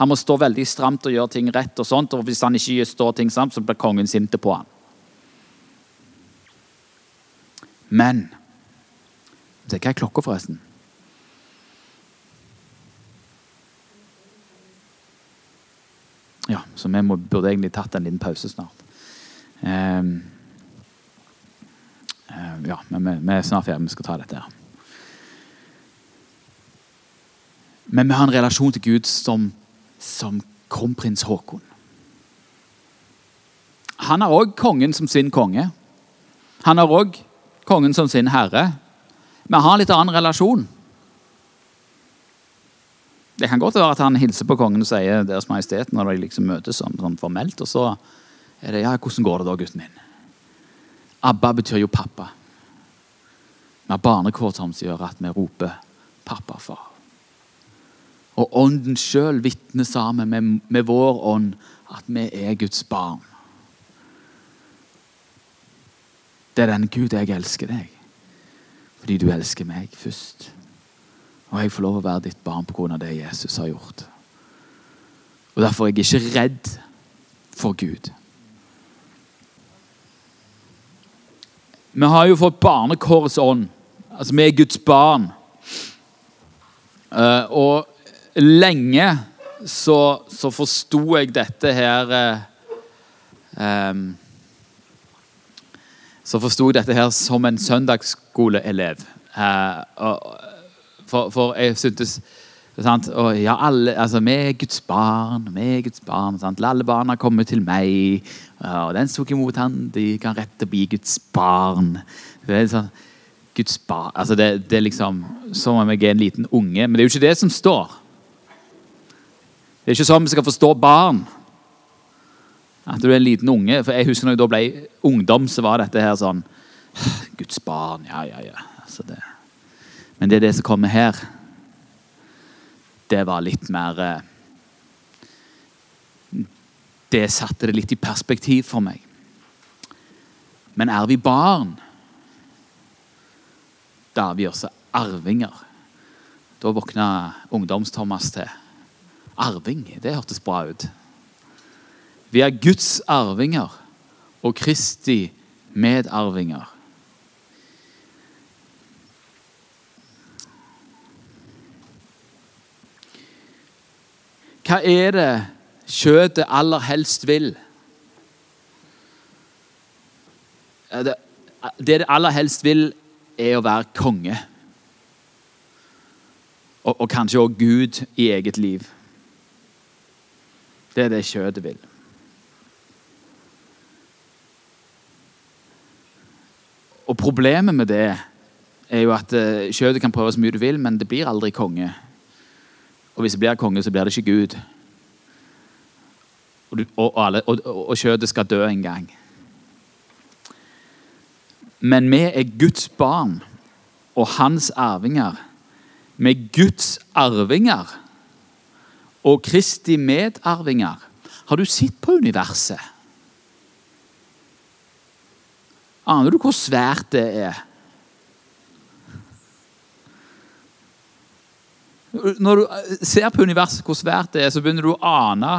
Han må stå veldig stramt og gjøre ting rett. og sånt, og Hvis han ikke står ting stramt, så blir kongen sint på han. Se, Hva er klokka, forresten? Ja, så vi må, burde egentlig tatt en liten pause snart. Um, uh, ja, men vi, vi er snart ferdig. Vi skal ta dette her. Men vi har en relasjon til Gud som, som kronprins Haakon. Han har òg kongen som sin konge. Han har òg kongen som sin herre. Vi har en litt annen relasjon. Det kan godt være at han hilser på kongen og sier Deres Majestet når de liksom møtes sånn, sånn formelt. Og så er det ja, 'Hvordan går det da, gutten min?' Abba betyr jo pappa. Vi har barnekår som gjør at vi roper 'pappa, far'. Og Ånden sjøl vitner sammen med, med, vår ånd at vi er Guds barn. Det er den Gud, jeg elsker deg. Fordi du elsker meg først. Og jeg får lov å være ditt barn pga. det Jesus har gjort. Og Derfor er jeg ikke redd for Gud. Vi har jo fått barnekårets ånd. Altså, vi er Guds barn. Uh, og lenge så, så forsto jeg dette her eh, um, Så forsto jeg dette her som en søndagsskoleelev. Uh, for, for, jeg syntes? Og ja, alle, altså, Vi er Guds barn, vi er Guds barn. Sant? Alle barna komme til meg, og den som tok imot han, de kan rett og bli Guds barn. Det er sånn, Guds barn, altså det, det er liksom Som om jeg er en liten unge. Men det er jo ikke det som står. Det er ikke sånn vi skal forstå barn. At du er en liten unge. For jeg husker når jeg da ble ungdom, så var dette her sånn Guds barn, ja, ja, ja. Altså det. Men det er det som kommer her. det var litt mer eh, Det satte det litt i perspektiv for meg. Men er vi barn, da er vi også arvinger. Da våkna Ungdoms-Thomas til. Arving, det hørtes bra ut. Vi er Guds arvinger og Kristi medarvinger. Hva er det kjøttet aller helst vil? Det det aller helst vil, er å være konge. Og, og kanskje òg Gud i eget liv. Det er det kjøttet vil. Og Problemet med det er jo at eh, kjøttet kan prøve så mye du vil, men det blir aldri konge. Og hvis det blir konge, så blir det ikke Gud. Og, du, og, og, og kjøttet skal dø en gang. Men vi er Guds barn og hans arvinger. Vi er Guds arvinger og Kristi medarvinger. Har du sett på universet? Aner du hvor svært det er? Når du ser på universet hvor svært det er, så begynner du å ane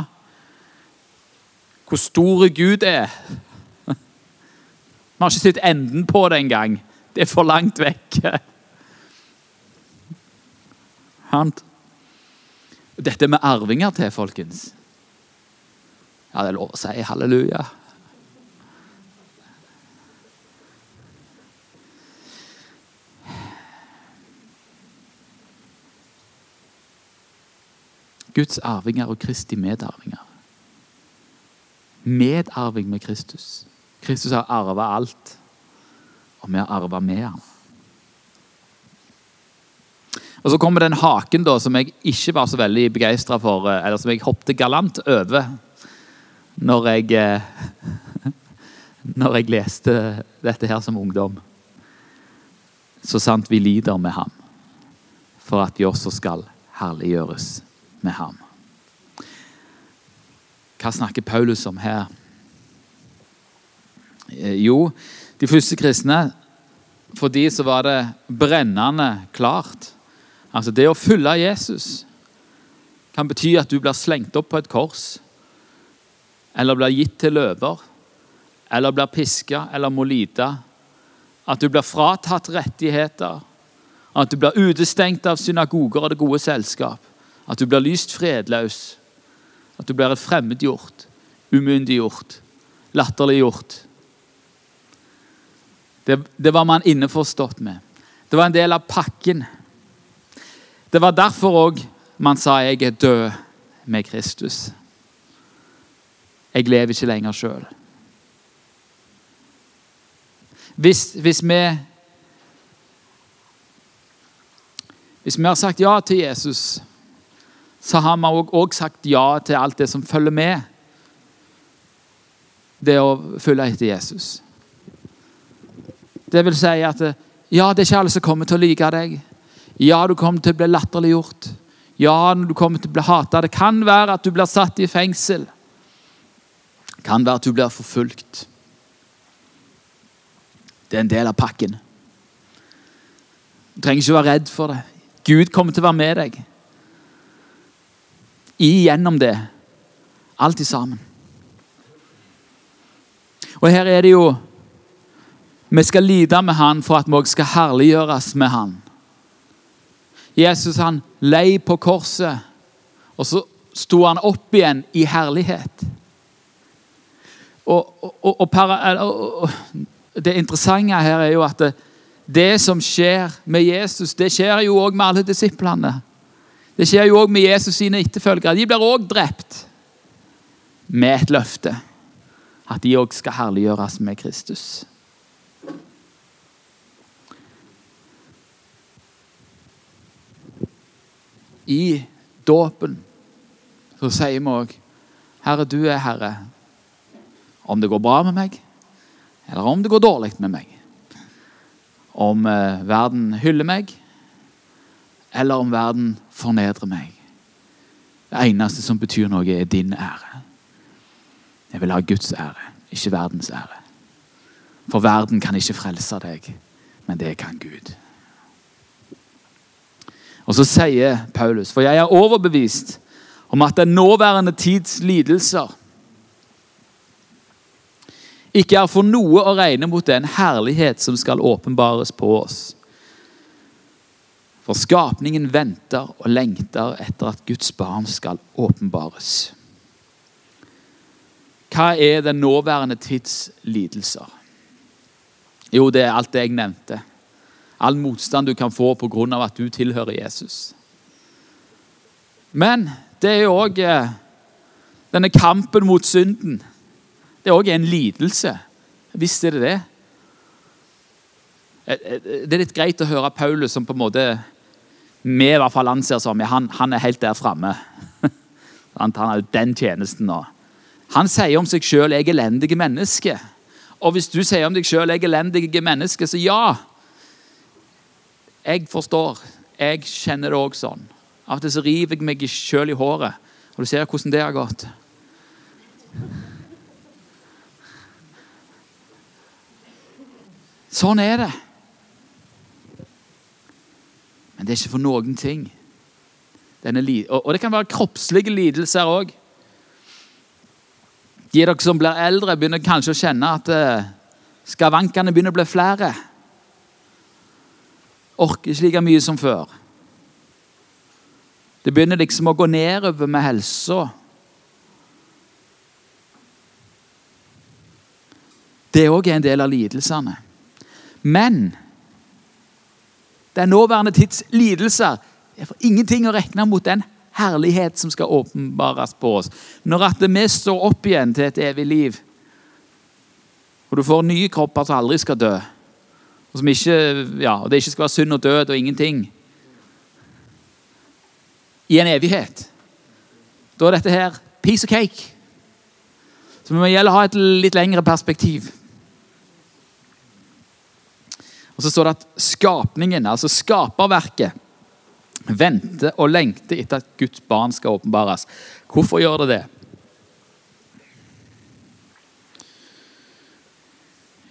hvor stor Gud er. Vi har ikke sett enden på det engang. Det er for langt vekke. Dette er med arvinger til, folkens. Ja, det er lov å si halleluja. Guds arvinger og Kristi medarvinger. Medarving med Kristus. Kristus har arva alt, og vi har arva med ham. Og Så kommer den haken da, som jeg ikke var så veldig begeistra for, eh, eller som jeg hoppet galant over når jeg, eh, (laughs) når jeg leste dette her som ungdom. Så sant vi lider med ham, for at vi også skal herliggjøres med ham. Hva snakker Paulus om her? Eh, jo, de første kristne For de så var det brennende klart. Altså Det å følge Jesus kan bety at du blir slengt opp på et kors, eller blir gitt til løver, eller blir piska eller må lide. At du blir fratatt rettigheter, at du blir utestengt av synagoger og det gode selskap. At du blir lyst fredløs. At du blir fremmedgjort, umyndiggjort, latterliggjort. Det, det var man innforstått med. Det var en del av pakken. Det var derfor òg man sa 'jeg er død med Kristus'. Jeg lever ikke lenger sjøl. Hvis, hvis, vi Hvis vi har sagt ja til Jesus så har vi òg sagt ja til alt det som følger med det å følge etter Jesus. Det vil si at ja, det er ikke alle som kommer til å like deg. Ja, du kommer til å bli latterliggjort. Ja, du kommer til å bli hata. Det kan være at du blir satt i fengsel. Det kan være at du blir forfulgt. Det er en del av pakken. Du trenger ikke være redd for det. Gud kommer til å være med deg igjennom det. Alltid sammen. Og her er det jo Vi skal lide med Han for at vi òg skal herliggjøres med Han. Jesus han lei på korset, og så sto han opp igjen i herlighet. Og, og, og, og, Det interessante her er jo at det, det som skjer med Jesus, det skjer jo òg med alle disiplene. Det skjer jo òg med Jesus sine etterfølgere. De blir òg drept med et løfte. At de òg skal herliggjøres med Kristus. I dåpen så sier vi òg Herre, du er Herre. Om det går bra med meg, eller om det går dårlig med meg. Om eh, verden hyller meg, eller om verden fornedrer meg. Det eneste som betyr noe, er din ære. Jeg vil ha Guds ære, ikke verdens ære. For verden kan ikke frelse deg, men det kan Gud. Og så sier Paulus, for jeg er overbevist om at den nåværende tids lidelser ikke er for noe å regne mot den herlighet som skal åpenbares på oss. For skapningen venter og lengter etter at Guds barn skal åpenbares. Hva er den nåværende tids lidelser? Jo, det er alt det jeg nevnte. All motstand du kan få pga. at du tilhører Jesus. Men det er jo òg eh, denne kampen mot synden. Det er òg en lidelse. Visste dere det? Eh, eh, det er litt greit å høre Paulus, som på en måte vi i hvert fall anser som han, han er helt der framme. (laughs) Han har den tjenesten nå. Han sier om seg sjøl 'jeg er elendige menneske'. Og hvis du sier om deg sjøl 'jeg er elendige menneske', så ja. Jeg forstår. Jeg kjenner det òg sånn. Av og til så river jeg meg sjøl i håret. Og du ser hvordan det har gått. Sånn er det. Men det er ikke for noen ting. og det kan være kroppslige lidelser òg. De dere som blir eldre, begynner kanskje å kjenne at eh, skavankene begynner å bli flere. Orker ikke like mye som før. Det begynner liksom å gå nedover med helsa. Det òg er en del av lidelsene. Men den nåværende tids lidelser er for ingenting å regne mot den herlighet som skal åpenbares på oss. Når at vi står opp igjen til et evig liv, og du får nye kropper som aldri skal dø, og, som ikke, ja, og det ikke skal være synd og død og ingenting i en evighet, da er dette her piece of cake. Så vi må gjelde å ha et litt lengre perspektiv. Og så står det at skapningen, altså skaperverket, venter og lengter etter at Guds barn skal åpenbares. Hvorfor gjør det det?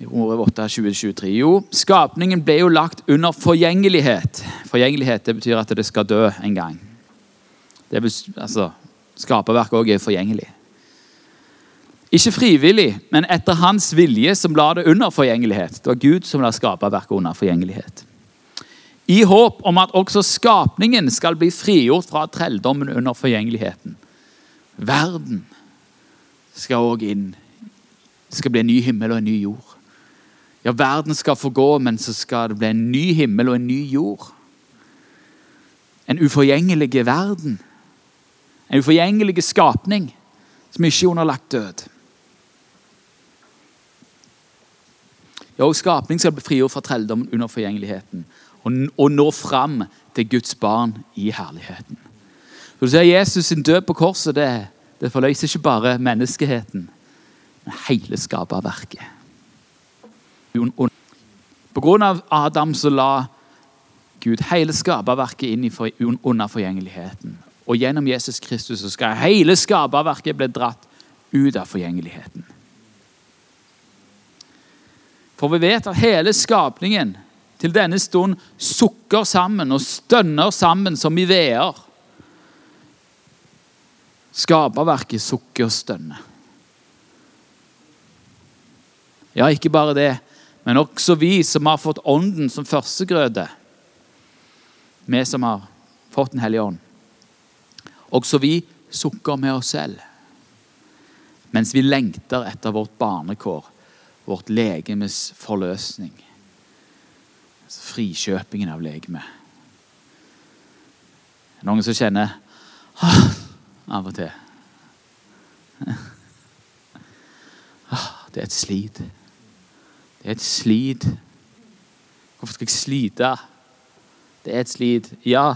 I Romerbrev 8, 2023. Jo, skapningen ble jo lagt under forgjengelighet. Forgjengelighet det betyr at det skal dø en gang. Det betyr, altså, Skaperverket òg er forgjengelig. Ikke frivillig, men etter hans vilje, som la det under forgjengelighet. Det var Gud som la skaperverket under forgjengelighet. I håp om at også skapningen skal bli frigjort fra trelldommen under forgjengeligheten. Verden skal òg inn. Det skal bli en ny himmel og en ny jord. Ja, verden skal forgå, men så skal det bli en ny himmel og en ny jord. En uforgjengelig verden. En uforgjengelig skapning som ikke er underlagt død. Ja, og Skapning skal bli frigjort fra trelldommen under forgjengeligheten og, nå fram til Guds barn i herligheten. Så du ser Jesus sin død på korset det, det forløser ikke bare menneskeheten, men hele skaperverket. På grunn av Adam så la Gud hele skaperverket inn for, under forgjengeligheten. Og gjennom Jesus Kristus så skal hele skaperverket bli dratt ut av forgjengeligheten. For vi vet at hele skapningen til denne stund sukker sammen og stønner sammen som i veer. Skaperverket sukker og stønner. Ja, ikke bare det, men også vi som har fått Ånden som førstegrøde. Vi som har fått Den hellige ånd. Også vi sukker med oss selv. Mens vi lengter etter vårt barnekår vårt legemes forløsning. Altså frikjøpingen av legemet. Noen som kjenner ah, av og til ah, Det er et slit. Det er et slit. Hvorfor skal jeg slite? Det er et slit. Ja,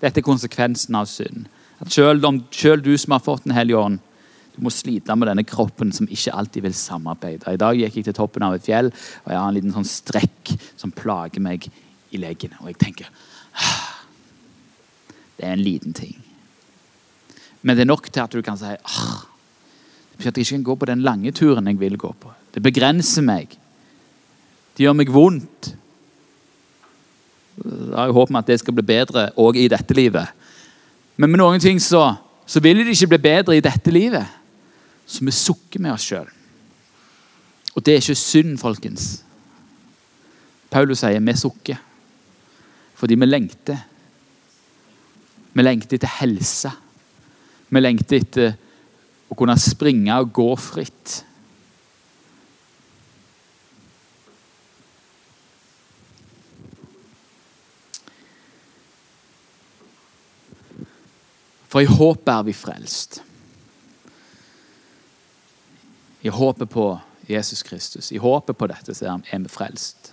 dette er konsekvensen av synd. Selv, selv du som har fått Den hellige ånd, må slite med denne kroppen som ikke alltid vil samarbeide. I dag gikk jeg til toppen av et fjell, og jeg har en liten sånn strekk som plager meg i leggen. Og jeg tenker ah, Det er en liten ting. Men det er nok til at du kan si ah, at jeg ikke kan gå på den lange turen jeg vil gå på. Det begrenser meg. Det gjør meg vondt. Jeg har håp om at det skal bli bedre òg i dette livet. Men med noen ting så, så vil det ikke bli bedre i dette livet. Så vi sukker med oss sjøl. Og det er ikke synd, folkens. Paulus sier vi sukker fordi vi lengter. Vi lengter etter helse. Vi lengter etter å kunne springe og gå fritt. For i håpet er vi frelst. I håpet på Jesus Kristus, i håpet på dette, så er vi frelst.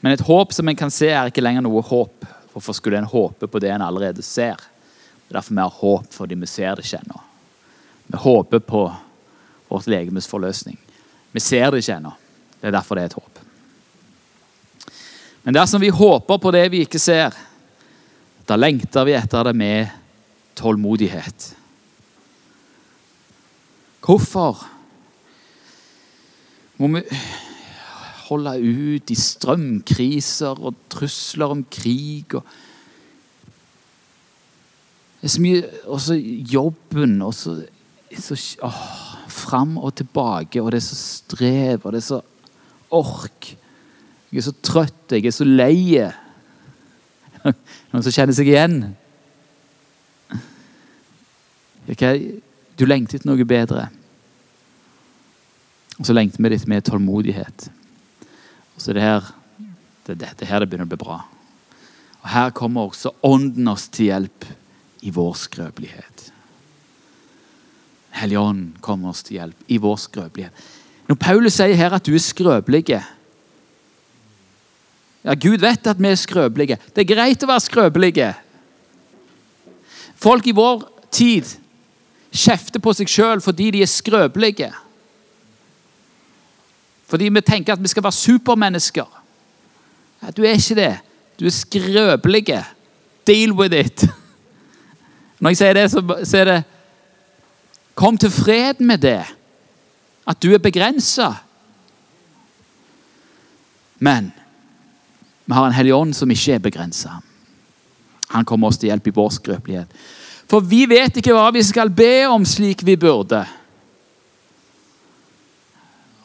Men et håp som en kan se, er ikke lenger noe håp. Hvorfor skulle en håpe på det en allerede ser? Det er derfor vi har håp, fordi vi ser det ikke ennå. Vi håper på vårt legemes forløsning. Vi ser det ikke ennå. Det er derfor det er et håp. Men dersom vi håper på det vi ikke ser, da lengter vi etter det med tålmodighet. Hvorfor må vi holde ut i strømkriser og trusler om krig. Og det er så mye Også jobben. og så, så Fram og tilbake, og det er så strev, og det er så ork. Jeg er så trøtt, jeg er så lei. (laughs) Noen som kjenner seg igjen? Okay? Du lengter etter noe bedre. Og så lengter vi litt med tålmodighet. Og så er det her det, det, det her det begynner å bli bra. Og Her kommer også Ånden oss til hjelp i vår skrøpelighet. Hellige kommer oss til hjelp i vår skrøpelighet. Når Paulus sier her at du er skrøpelig ja, Gud vet at vi er skrøpelige. Det er greit å være skrøpelige. Folk i vår tid kjefter på seg sjøl fordi de er skrøpelige. Fordi vi tenker at vi skal være supermennesker. Ja, du er ikke det. Du er skrøpelig. Deal with it. (laughs) Når jeg sier det, så, er det Kom til fred med det. At du er begrensa. Men vi har en hellig ånd som ikke er begrensa. Han kommer oss til hjelp i vår skrøpelighet. For vi vet ikke hva vi skal be om slik vi burde.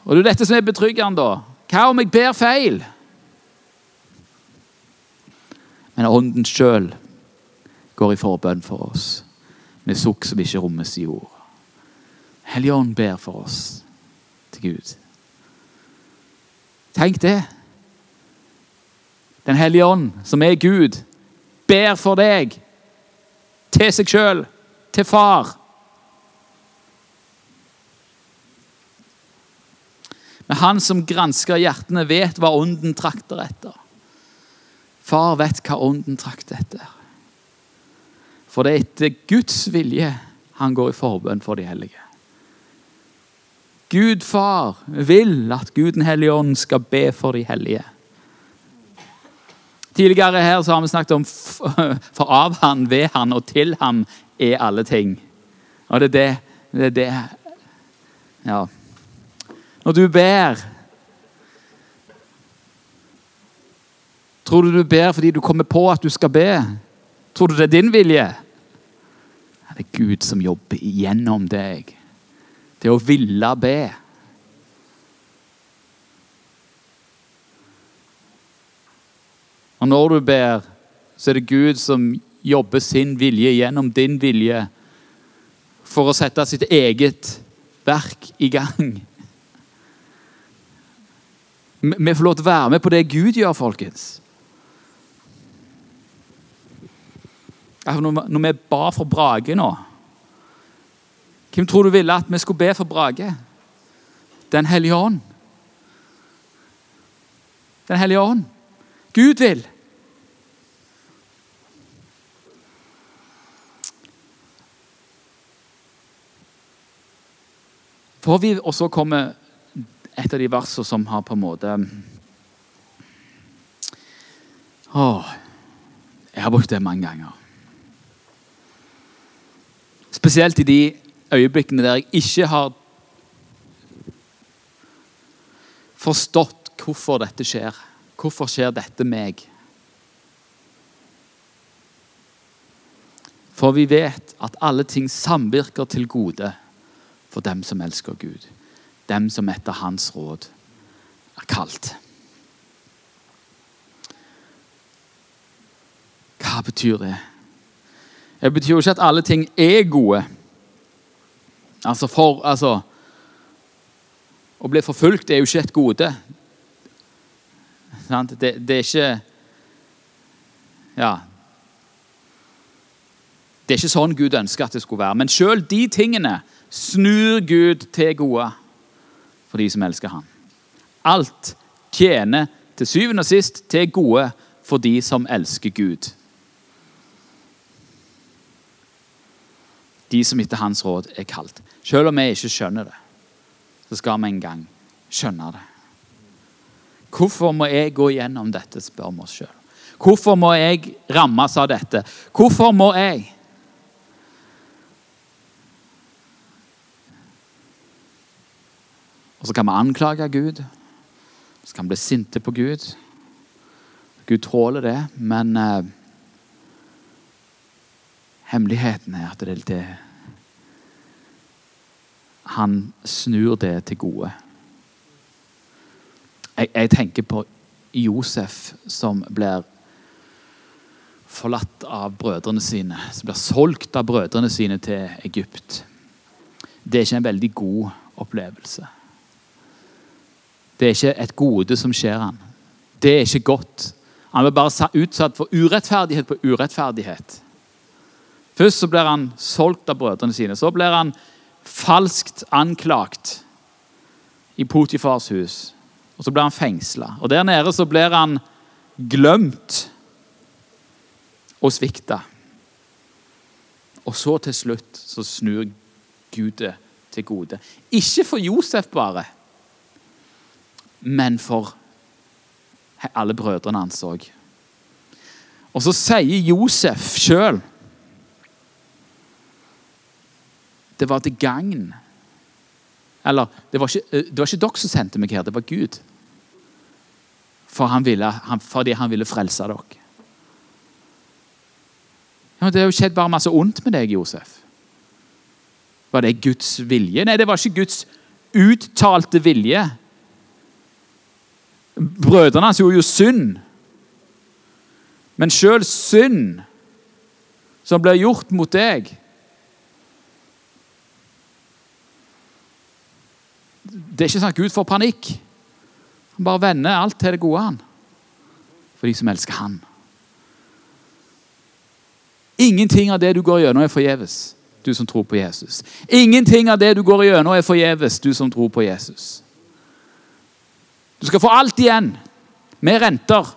Og det er dette som er betryggende, da. Hva om jeg ber feil? Men Ånden sjøl går i forbønn for oss, med sukk som ikke rommes i ord. Helligånd ber for oss til Gud. Tenk det. Den hellige ånd, som er Gud, ber for deg til seg sjøl, til far. Men han som gransker hjertene, vet hva ånden trakter etter. Far vet hva ånden trakter etter. For det er etter Guds vilje han går i forbønn for de hellige. Gud far vil at Gud den hellige ånd skal be for de hellige. Tidligere her så har vi snakket om (laughs) for av han, ved han og til ham er alle ting. Og det er det, det, er det Ja. Når du ber Tror du du ber fordi du kommer på at du skal be? Tror du det er din vilje? Det er Gud som jobber igjennom deg. Det å ville be. Og når du ber, så er det Gud som jobber sin vilje gjennom din vilje for å sette sitt eget verk i gang. Vi får lov til å være med på det Gud gjør, folkens. Når vi ba for Brage nå Hvem tror du ville at vi skulle be for Brage? Den hellige ånd. Den hellige ånd. Gud vil. Får vi, også komme et av de versene som har på en måte Åh, Jeg har brukt det mange ganger. Spesielt i de øyeblikkene der jeg ikke har forstått hvorfor dette skjer. Hvorfor skjer dette meg? For vi vet at alle ting samvirker til gode for dem som elsker Gud. Dem som etter Hans råd er kalt. Hva betyr det? Det betyr jo ikke at alle ting er gode. Altså, for, altså Å bli forfulgt er jo ikke et gode. Det, det, er ikke Ja. Det er ikke sånn Gud ønsker at det skulle være. Men sjøl de tingene snur Gud til gode for de som elsker ham. Alt tjener til syvende og sist til gode for de som elsker Gud. De som etter hans råd er kalt. Selv om vi ikke skjønner det, så skal vi en gang skjønne det. Hvorfor må jeg gå gjennom dette, spør vi oss sjøl. Hvorfor må jeg rammes av dette? Hvorfor må jeg? Og så kan vi anklage Gud. Så kan vi bli sinte på Gud. Gud tåler det, men eh, hemmeligheten er at det er det Han snur det til gode. Jeg, jeg tenker på Josef som blir forlatt av brødrene sine. Som blir solgt av brødrene sine til Egypt. Det er ikke en veldig god opplevelse. Det er ikke et gode som skjer han. Det er ikke godt. Han blir bare utsatt for urettferdighet på urettferdighet. Først så blir han solgt av brødrene sine. Så blir han falskt anklagt i Potifars hus. Og så blir han fengsla. Og der nede så blir han glemt og svikta. Og så til slutt så snur Gud det til gode. Ikke for Josef bare men for alle brødrene hans òg. Og så sier Josef sjøl Det var til gagn. Eller det var, ikke, eh, det var ikke dere som sendte meg her, det var Gud. For han ville, han, fordi han ville frelse dere. Ja, det har jo skjedd bare masse ondt med deg, Josef. Var det Guds vilje? Nei, det var ikke Guds uttalte vilje. Brødrene hans gjorde jo synd. Men sjøl synd som blir gjort mot deg Det er ikke sånn at Gud får panikk. Bare vender alt til det gode, han. For de som elsker han. Ingenting av det du går gjennom, er forgjeves, du som tror på Jesus. Ingenting av det du går gjennom, er forgjeves, du som tror på Jesus. Du skal få alt igjen, med renter.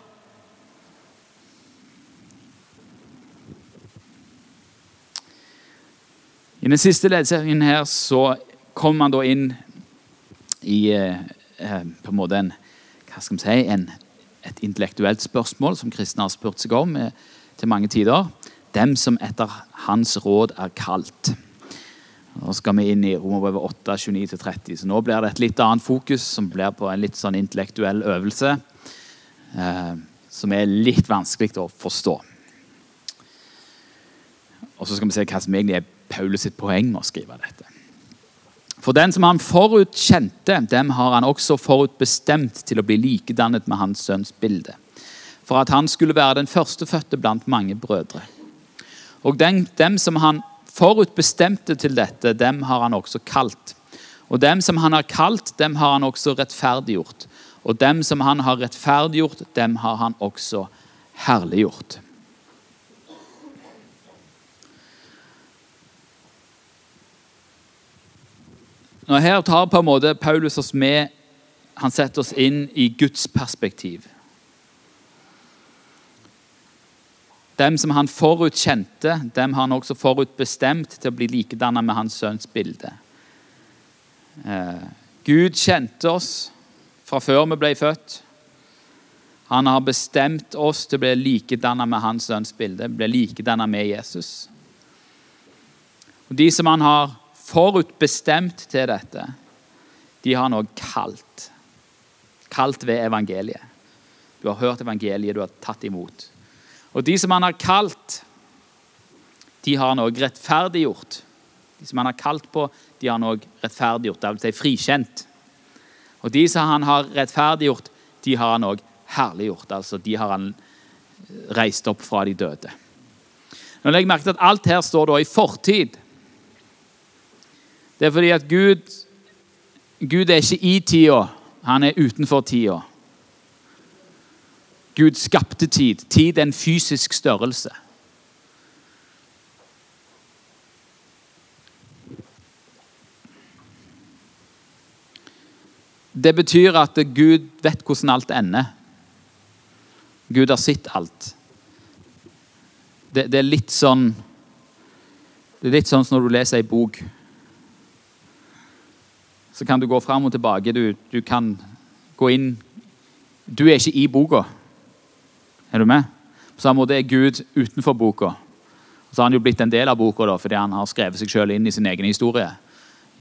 I den siste ledserien her så kommer man da inn i eh, eh, på en måte en, hva skal vi si, en, et intellektuelt spørsmål som kristne har spurt seg om eh, til mange tider. Dem som etter hans råd er kalt. Nå skal vi inn i Romerbrevet 8, 29-30. Så nå blir det et litt annet fokus, som blir på en litt sånn intellektuell øvelse. Eh, som er litt vanskelig å forstå. Og så skal vi se hva som egentlig er Paulus sitt poeng med å skrive dette. For den som han forutkjente, dem har han også forutbestemt til å bli likedannet med hans sønns bilde. For at han skulle være den førstefødte blant mange brødre. Og den, dem som han forutbestemte til dette, dem har han også kalt. Og dem som han har kalt, dem har han også rettferdiggjort. Og dem som han har rettferdiggjort, dem har han også herliggjort. Nå Her tar på en måte Paulus oss med Han setter oss inn i Guds perspektiv. Dem som han forutkjente, dem har han også forutbestemt til å bli likedannet med hans sønns bilde. Eh, Gud kjente oss fra før vi ble født. Han har bestemt oss til å bli likedannet med hans sønns bilde, bli likedannet med Jesus. Og De som han har forutbestemt til dette, de har òg kalt. Kalt ved evangeliet. Du har hørt evangeliet, du har tatt imot. Og de som han har kalt, de har han òg rettferdiggjort. De som han har kalt på, de har han òg rettferdiggjort, dvs. Si frikjent. Og de som han har rettferdiggjort, de har han òg herliggjort. Altså, de har han reist opp fra de døde. Nå legger jeg merke til at alt her står da i fortid. Det er fordi at Gud, Gud er ikke i tida, han er utenfor tida. Gud skapte tid. Tid er en fysisk størrelse. Det betyr at Gud vet hvordan alt ender. Gud har sett alt. Det, det, er litt sånn Det er litt sånn som når du leser ei bok. Kan du gå fram og tilbake. Du, du kan gå inn Du er ikke i boka. Er du med? På samme måte er Gud utenfor boka. Så har han jo blitt en del av boka da, fordi han har skrevet seg sjøl inn i sin egen historie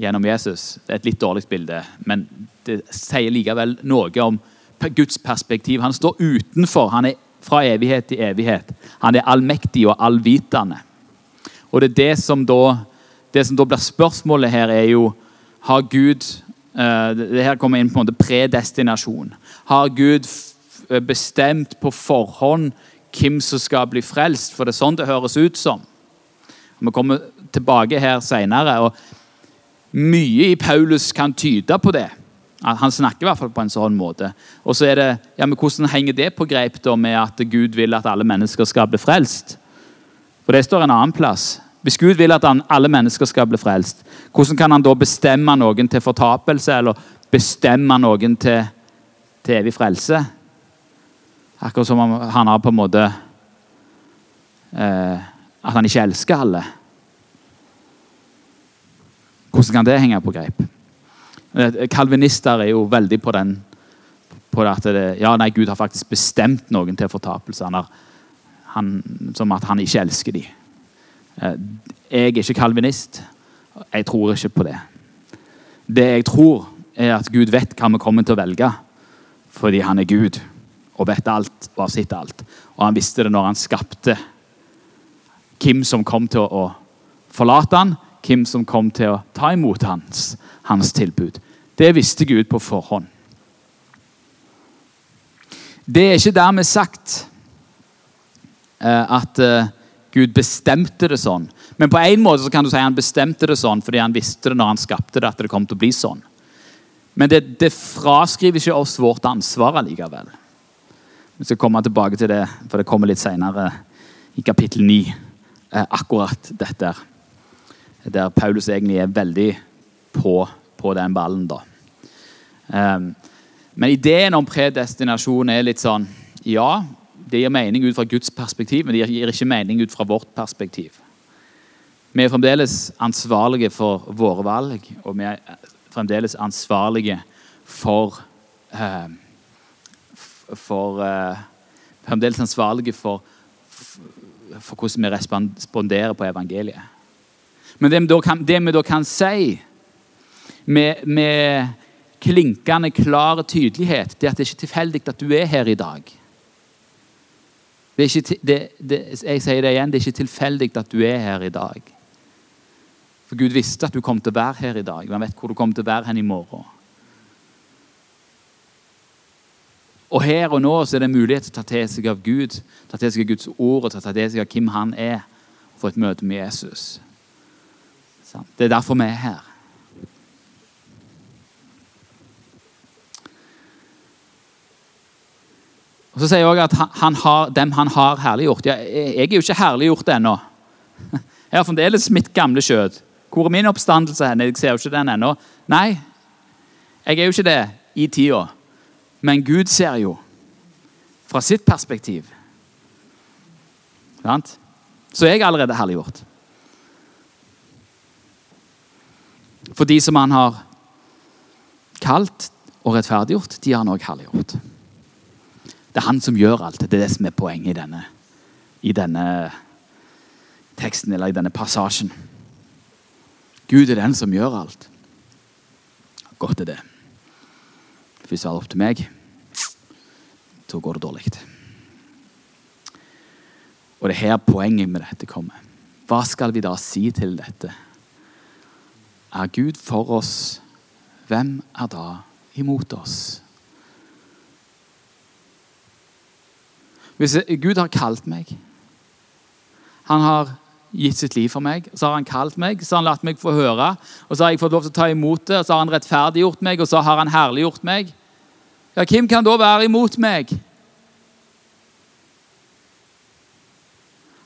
gjennom Jesus. Det er et litt dårlig bilde, men det sier likevel noe om Guds perspektiv. Han står utenfor. Han er fra evighet til evighet. Han er allmektig og allvitende. Og det er det som da, det som da blir spørsmålet her, er jo Har Gud uh, det Her kommer inn på en måte predestinasjon. Har Gud eh, bestemt på forhånd hvem som skal bli frelst? For det er sånn det høres ut som. Vi kommer tilbake her seinere. Mye i Paulus kan tyde på det. Han snakker i hvert fall på en sånn måte. Og så er det, ja, men Hvordan henger det på greip da med at Gud vil at alle mennesker skal bli frelst? For Det står en annen plass. Hvis Gud vil at alle mennesker skal bli frelst, hvordan kan han da bestemme noen til fortapelse eller bestemme noen til, til evig frelse? Akkurat som om han har på en måte eh, At han ikke elsker alle. Hvordan kan det henge på greip? Eh, kalvinister er jo veldig på den på at det, ja, nei, Gud har faktisk bestemt noen til fortapelse. Han har, han, som at han ikke elsker dem. Eh, jeg er ikke kalvinist. Jeg tror ikke på det. Det jeg tror, er at Gud vet hva vi kommer til å velge. Fordi han er Gud og vet alt og har sett alt. Og han visste det når han skapte hvem som kom til å forlate han, hvem som kom til å ta imot hans, hans tilbud. Det visste Gud på forhånd. Det er ikke dermed sagt uh, at uh, Gud bestemte det sånn. Men på en måte så kan du si han bestemte det sånn fordi han visste det når han skapte det. at det kom til å bli sånn. Men det, det fraskriver ikke oss vårt ansvar allikevel. Vi skal komme tilbake til det, for det kommer litt senere i kapittel 9. Eh, akkurat dette. Der Paulus egentlig er veldig på, på den ballen. da. Um, men ideen om predestinasjon er litt sånn Ja, det gir mening ut fra Guds perspektiv, men det gir ikke mening ut fra vårt perspektiv. Vi er fremdeles ansvarlige for våre valg, og vi er fremdeles ansvarlige for uh, For uh, Fremdeles ansvarlige for, for hvordan vi responderer på evangeliet. Men det vi da kan, vi da kan si med, med klinkende klar tydelighet, det er at det ikke er tilfeldig at du er her i dag. Ikke, det, det, jeg sier det igjen, det er ikke tilfeldig at du er her i dag. For Gud visste at du kom til å være her i dag. Han vet hvor du kom til å være hen i morgen. Og her og nå så er det mulighet til å ta til seg av Gud, ta til seg av Guds ord og ta til seg av hvem han er, for et møte med Jesus. Det er derfor vi er her. Og Så sier jeg også at han har, dem han har herliggjort. Ja, jeg er jo ikke herliggjort ennå. (laughs) Jeg har fremdeles mitt gamle skjød. Hvor er min oppstandelse hen? Jeg ser jo ikke den ennå. Nei, jeg er jo ikke det i tida. Men Gud ser jo fra sitt perspektiv. Så er jeg allerede herliggjort. For de som han har kalt og rettferdiggjort, de har han òg herliggjort. Det er han som gjør alt. Det er det som er poenget i denne, i denne teksten eller i denne passasjen. Gud er den som gjør alt. Godt er det. Hvis det var opp til meg, så går det dårlig. Og det er her poenget med dette kommer. Hva skal vi da si til dette? Er Gud for oss, hvem er da imot oss? Hvis Gud har kalt meg, han har gitt sitt liv for meg, så har han kalt meg, så har han latt meg få høre, og så har jeg fått lov til å ta imot det, og så har han rettferdiggjort meg, og så har han herliggjort meg. Ja, Hvem kan da være imot meg?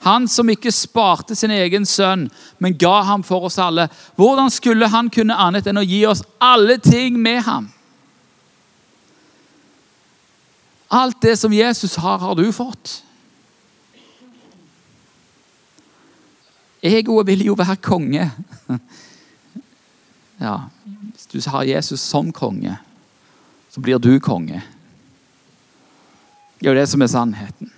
Han som ikke sparte sin egen sønn, men ga ham for oss alle. Hvordan skulle han kunne annet enn å gi oss alle ting med ham? Alt det som Jesus har, har du fått. Egoet vil jo være konge. (laughs) Ja, Hvis du har Jesus som konge, så blir du konge. Det er jo det som er sannheten.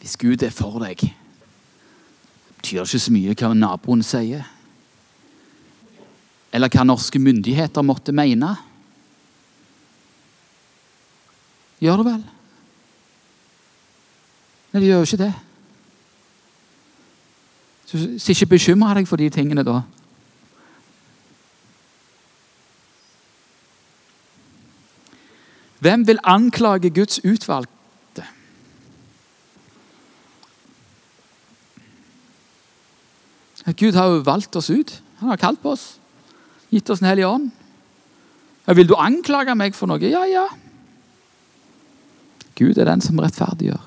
Hvis Gud er for deg, betyr det ikke så mye hva naboen sier. Eller hva norske myndigheter måtte mene. Gjør det vel? Nei, de gjør jo ikke det. Så, så ikke bekymre deg for de tingene da. Hvem vil anklage Guds utvalgte? Gud har jo valgt oss ut. Han har kalt på oss. Gitt oss Den hellige ånd. Vil du anklage meg for noe? Ja, ja. Gud er den som rettferdiggjør.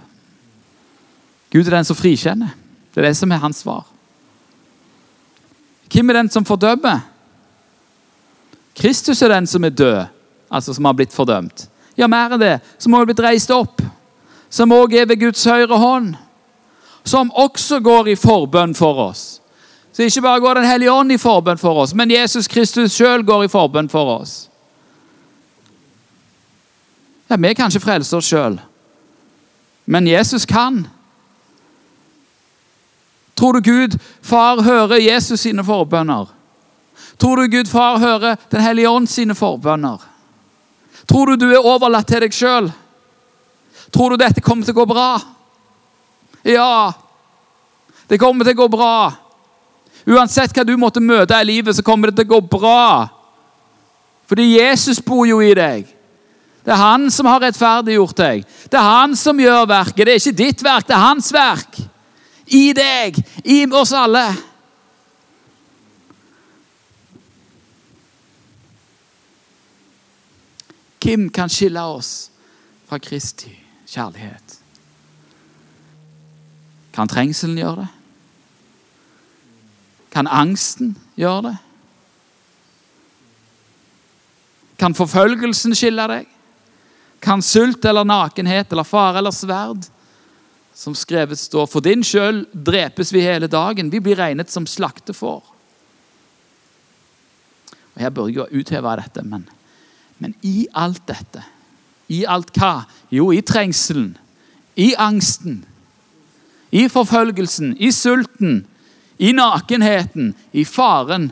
Gud er den som frikjenner. Det er det som er hans svar. Hvem er den som fordømmer? Kristus er den som er død, altså som har blitt fordømt. Ja, mer enn det. Som er blitt reist opp. Som også er ved Guds høyre hånd. Som også går i forbønn for oss. Så ikke bare går Den hellige ånd i forbønn for oss, men Jesus Kristus sjøl går i forbønn for oss. Ja, Vi kan ikke frelse oss sjøl, men Jesus kan. Tror du Gud far hører Jesus sine forbønner? Tror du Gud far hører Den hellige ånd sine forbønner? Tror du du er overlatt til deg sjøl? Tror du dette kommer til å gå bra? Ja, det kommer til å gå bra. Uansett hva du måtte møte i livet, så kommer det til å gå bra. Fordi Jesus bor jo i deg. Det er han som har rettferdiggjort deg. Det er han som gjør verket. Det er ikke ditt verk, det er hans verk. I deg, i oss alle. Hvem kan skille oss fra Kristi kjærlighet? Kan trengselen gjøre det? Kan angsten gjøre det? Kan forfølgelsen skille deg? Kan sult eller nakenhet eller fare eller sverd, som skrevet står, for din skyld drepes vi hele dagen. Vi blir regnet som slaktefår. Og Her bør jeg jo utheve dette, men, men i alt dette I alt hva? Jo, i trengselen, i angsten, i forfølgelsen, i sulten, i nakenheten, i faren,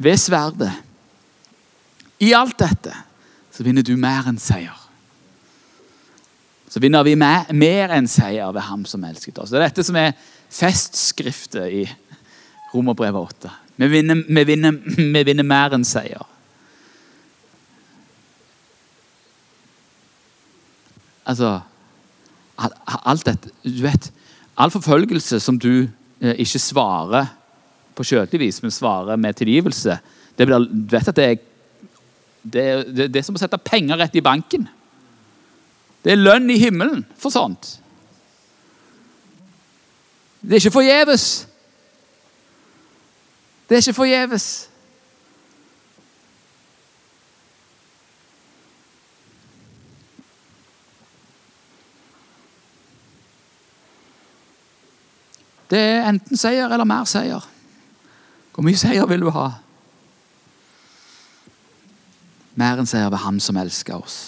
ved sverdet. I alt dette så vinner du mer enn seier. Så vinner vi mer, mer enn seier ved ham som elsket oss. Det er dette som er festskriftet i Romerbrevet 8. Vi vinner, vi, vinner, vi vinner mer enn seier. Altså Alt dette Du vet, all forfølgelse som du ikke svarer på kjøtelig vis, men svarer med tilgivelse det blir, vet at det er, det, det, det er som å sette penger rett i banken. Det er lønn i himmelen for sånt. Det er ikke forgjeves. Det er ikke forgjeves. Det er enten seier eller mer seier. Hvor mye seier vil du ha? Mer enn seier ved Ham som elsker oss.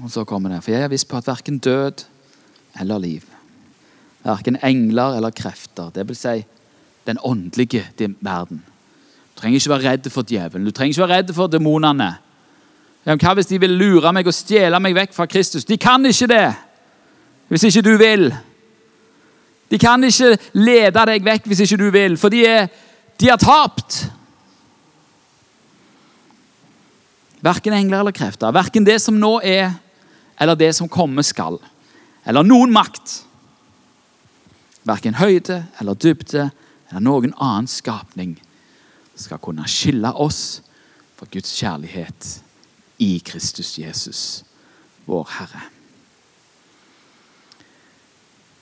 Og så kommer det. For jeg er viss på at verken død eller liv, verken engler eller krefter, det vil si den åndelige verden. Du trenger ikke være redd for djevelen, du trenger ikke være redd for demonene. Hva hvis de vil lure meg og stjele meg vekk fra Kristus? De kan ikke det, hvis ikke du vil. De kan ikke lede deg vekk hvis ikke du vil, for de, er, de har tapt. Verken engler eller krefter, verken det som nå er, eller det som komme skal, eller noen makt. Verken høyde eller dybde eller noen annen skapning skal kunne skille oss fra Guds kjærlighet i Kristus Jesus, vår Herre.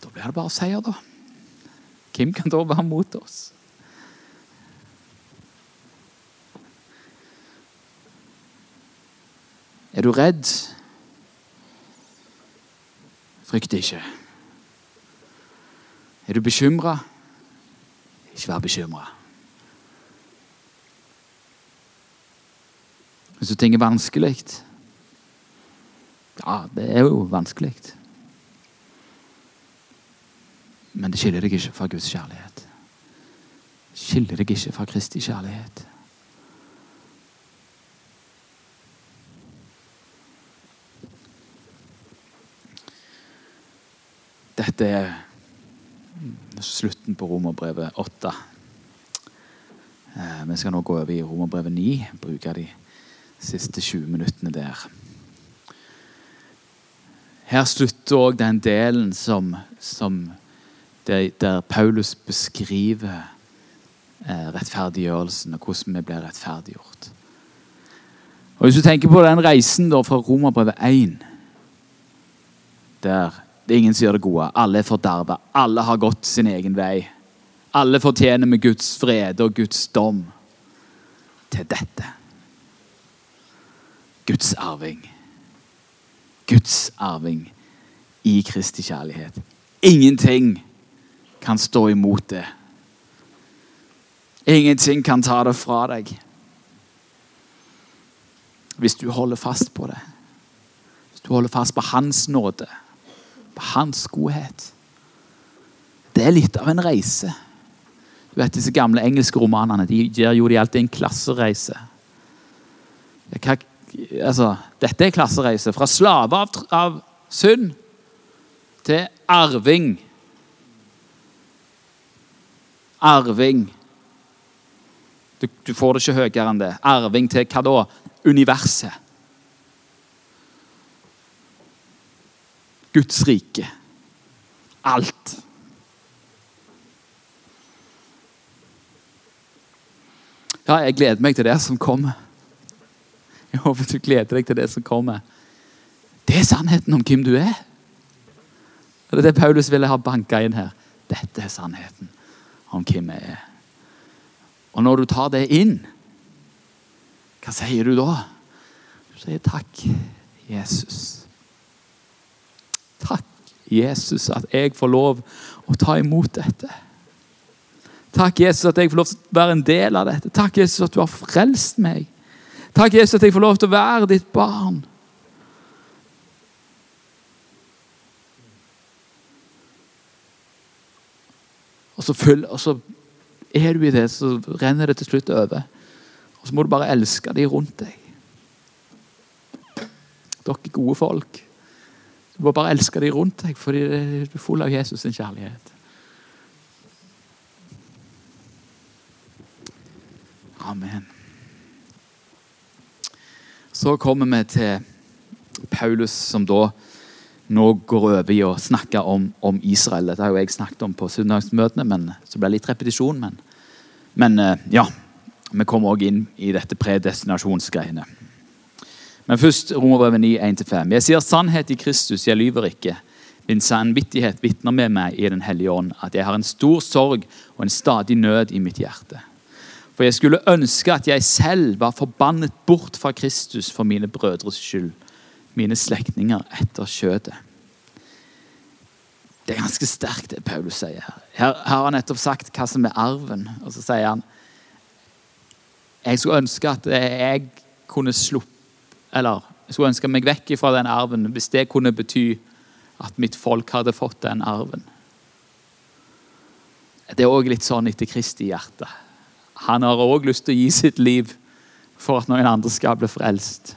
Da blir det bare seier, da. Hvem kan da være mot oss? Er du redd? Frykt ikke. Er du bekymra? Ikke vær bekymra. Hvis du ting er vanskelig Ja, det er jo vanskelig. Men det skiller deg ikke fra Guds kjærlighet. Skiller deg ikke fra Kristi kjærlighet. Dette er slutten på Romerbrevet 8. Eh, vi skal nå gå over i Romerbrevet 9. Bruke de siste 20 minuttene der. Her slutter òg den delen som, som der, der, Paulus beskriver eh, rettferdiggjørelsen og hvordan vi blir rettferdiggjort. Og Hvis du tenker på den reisen da fra Romerbrevet 1, der det er ingen som gjør det gode. Alle er forderva. Alle har gått sin egen vei. Alle fortjener med Guds fred og Guds dom til dette. Guds arving. Guds arving i Kristi kjærlighet. Ingenting kan stå imot det. Ingenting kan ta det fra deg. Hvis du holder fast på det. Hvis du holder fast på Hans nåde på hans godhet. Det er litt av en reise. Du vet, Disse gamle engelske romanene de gjør jo de alltid en klassereise. Kan, altså, dette er klassereise. Fra slave av, av synd til arving. Arving. Du, du, får det ikke høyere enn det. Arving til hva da? Universet. Guds rike. Alt. Ja, jeg gleder meg til det som kommer. Jeg håper du gleder deg til det som kommer. Det er sannheten om hvem du er. Det er det Paulus ville ha banka inn her. Dette er sannheten om hvem jeg er. Og når du tar det inn, hva sier du da? Du sier takk, Jesus. Takk, Jesus, at jeg får lov å ta imot dette. Takk, Jesus, at jeg får lov til å være en del av dette. Takk, Jesus, at du har frelst meg. Takk, Jesus, at jeg får lov til å være ditt barn. Og så, føl, og så er du i det, så renner det til slutt over. Og så må du bare elske de rundt deg. Dere er gode folk. Du må bare elske de rundt deg, fordi du er full av Jesus' sin kjærlighet. Amen. Så kommer vi til Paulus, som da nå går over i å snakke om, om Israel. Dette har jo jeg snakket om på søndagsmøtene, men så ble det litt repetisjon. Men, men eh, ja, vi kommer òg inn i dette predestinasjonsgreiene. Men først Romerbrevet 9, 1-5. Jeg sier sannhet i Kristus, jeg lyver ikke. Min sannvittighet vitner med meg i Den hellige ånd at jeg har en stor sorg og en stadig nød i mitt hjerte. For jeg skulle ønske at jeg selv var forbannet bort fra Kristus for mine brødres skyld, mine slektninger etter kjødet. Det er ganske sterkt, det Paulus sier her. Her har han nettopp sagt hva som er arven. Og så sier han jeg skulle ønske at jeg kunne sluppe eller jeg skulle ønske meg vekk fra den arven hvis det kunne bety at mitt folk hadde fått den arven. Det er òg litt sånn etter Kristi hjerte. Han har òg lyst til å gi sitt liv for at noen andre skal bli frelst.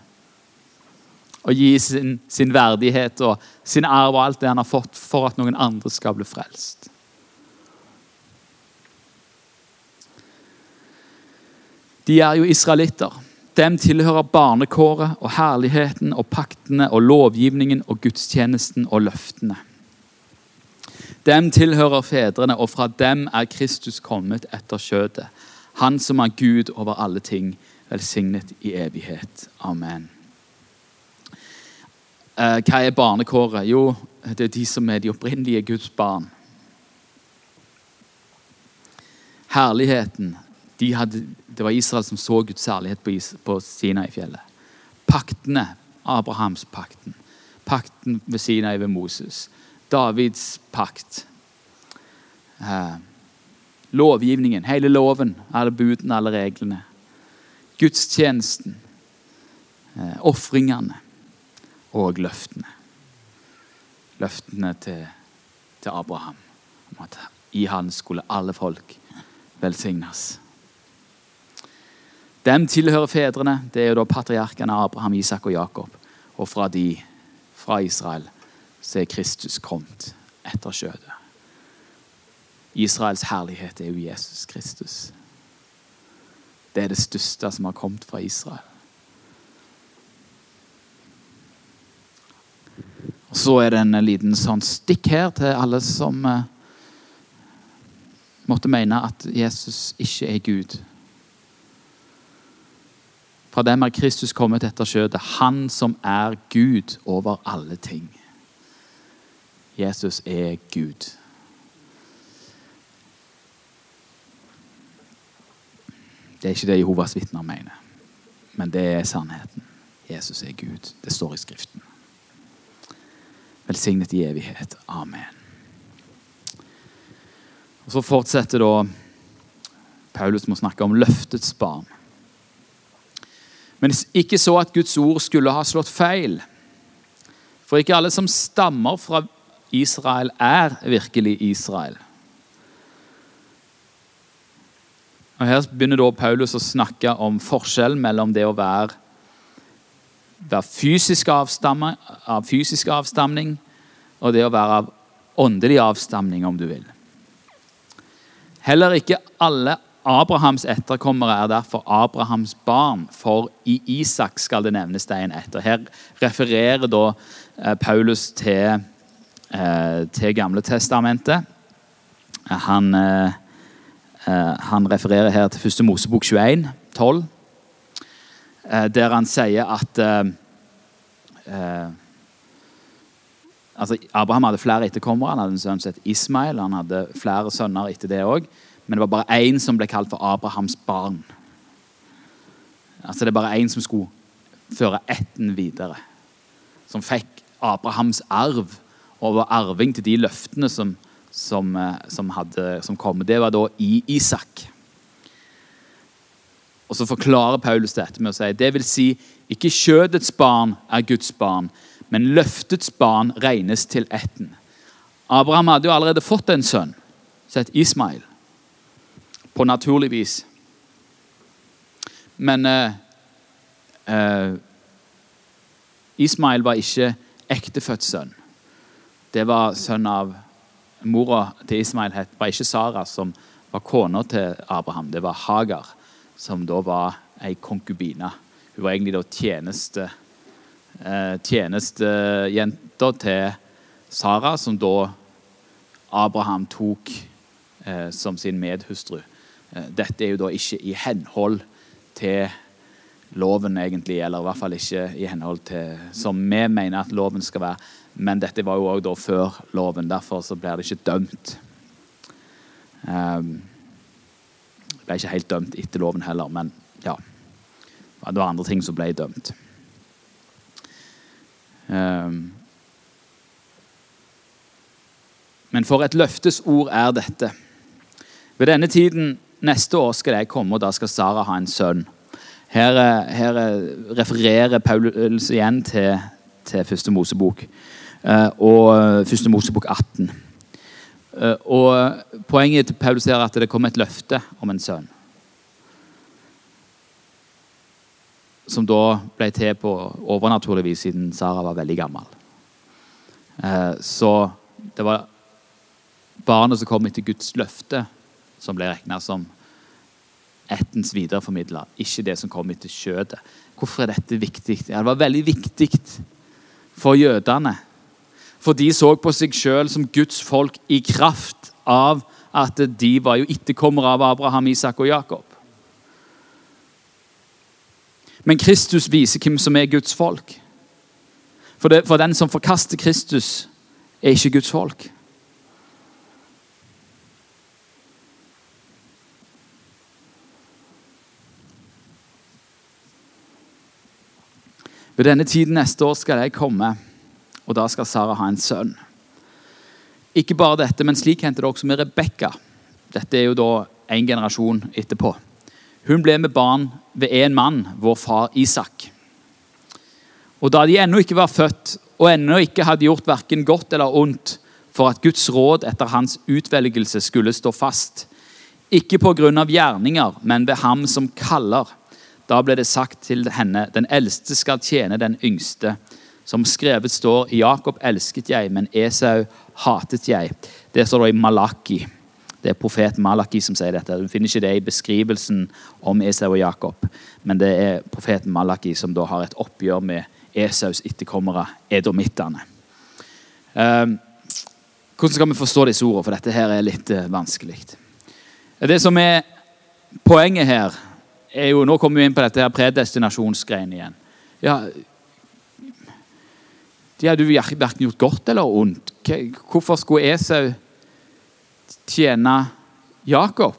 Og gi sin, sin verdighet og sin arv og alt det han har fått, for at noen andre skal bli frelst. De er jo israelitter. Dem tilhører barnekåret og herligheten og paktene og lovgivningen og gudstjenesten og løftene. Dem tilhører fedrene, og fra dem er Kristus kommet etter skjøtet. Han som er Gud over alle ting, velsignet i evighet. Amen. Eh, hva er barnekåret? Jo, det er de som er de opprinnelige Guds barn. Herligheten de hadde, Det var Israel som så Guds herlighet på, på Sinai-fjellet. Paktene, Abrahamspakten. Pakten ved Sinai ved Moses. Davids pakt. Eh, lovgivningen, hele loven, alle budene, alle reglene. Gudstjenesten. Eh, Ofringene og løftene. Løftene til, til Abraham om at i han skulle alle folk velsignes. Dem tilhører fedrene. Det er jo da patriarkene Abraham, Isak og Jakob. Og fra de, fra Israel, så er Kristus kommet etter skjødet. Israels herlighet er jo Jesus Kristus. Det er det største som har kommet fra Israel. Så er det en liten sånn stikk her til alle som eh, måtte mene at Jesus ikke er Gud. Fra dem er Kristus kommet etter skjøtet, han som er Gud over alle ting. Jesus er Gud. Det er ikke det Jehovas vitner mener, men det er sannheten. Jesus er Gud. Det står i Skriften. Velsignet i evighet. Amen. Og Så fortsetter da Paulus å snakke om løftets barn. Men ikke så at Guds ord skulle ha slått feil. For ikke alle som stammer fra Israel, er virkelig Israel. Og Her begynner da Paulus å snakke om forskjellen mellom det å være, være fysisk av fysisk avstamning og det å være av åndelig avstamning, om du vil. Heller ikke alle Abrahams etterkommere er derfor Abrahams barn, for i Isak skal det nevnes en etter. Her refererer da eh, Paulus til, eh, til Gamle testamentet. Han eh, han refererer her til 1. Mosebok 21, 12, eh, der han sier at eh, altså Abraham hadde flere etterkommere. Han hadde en sønn som het Ismail. Han hadde flere sønner etter det òg. Men det var bare én som ble kalt for Abrahams barn. Altså Det er bare én som skulle føre ætten videre. Som fikk Abrahams arv og var arving til de løftene som, som, eh, som, hadde, som kom. Det var da i Isak. Og Så forklarer Paulus dette med å si det vil si, ikke kjødets barn er Guds barn, men løftets barn regnes til ætten. Abraham hadde jo allerede fått en sønn, sett Ismail, på naturlig vis. Men eh, eh, Ismail var ikke ektefødt sønn. Det var sønn av Mora til Ismail var ikke Sara, som var kona til Abraham. Det var Hagar, som da var ei konkubine. Hun var egentlig da tjeneste, eh, tjenestejenta til Sara, som da Abraham tok eh, som sin medhustru. Eh, dette er jo da ikke i henhold til loven, egentlig, eller i hvert fall ikke i henhold til som vi mener at loven skal være. Men dette var jo òg da før loven, derfor så blir det ikke dømt. Um, ble ikke helt dømt etter loven heller, men ja. Det var andre ting som ble dømt. Um, men for et løftesord er dette. Ved denne tiden neste år skal jeg komme, og da skal Sara ha en sønn. Her, her refererer Paulus igjen til, til første Mosebok eh, og første Mosebok 18. Og Poenget til Paulus er at det kom et løfte om en sønn. Som da ble til på overnaturlig vis, siden Sara var veldig gammel. Så det var barnet som kom etter Guds løfte, som ble regna som ættens videreformidler, ikke det som kom etter kjødet. Hvorfor er dette viktig? Ja, det var veldig viktig for jødene. For de så på seg sjøl som Guds folk i kraft av at de var jo etterkommere av Abraham, Isak og Jakob. Men Kristus viser hvem som er Guds folk. For, det, for den som forkaster Kristus, er ikke Guds folk. Ved denne tiden neste år skal jeg komme, og da skal Sara ha en sønn. Ikke bare dette, men slik hendte det også med Rebekka. Dette er jo da en generasjon etterpå. Hun ble med barn ved en mann, vår far Isak. Og Da de ennå ikke var født og ennå ikke hadde gjort verken godt eller ondt for at Guds råd etter hans utvelgelse skulle stå fast, ikke på grunn av gjerninger, men ved ham som kaller, da ble det sagt til henne, den eldste skal tjene den yngste. Som skrevet står, Jakob elsket jeg, men Esau hatet jeg. Det står da i Malaki. Det er profeten Malaki som sier dette. Du finner ikke det i beskrivelsen om Esau og Jakob, men det er profeten Malaki som da har et oppgjør med Esaus etterkommere, edomittene. Um, hvordan skal vi forstå disse ordene? For dette her er litt uh, vanskelig. Det som er poenget her, er jo, Nå kommer vi inn på dette her predestinasjonsgreiene igjen. Ja, de hadde jo verken gjort godt eller ondt. Hvorfor skulle Esau tjene Jakob?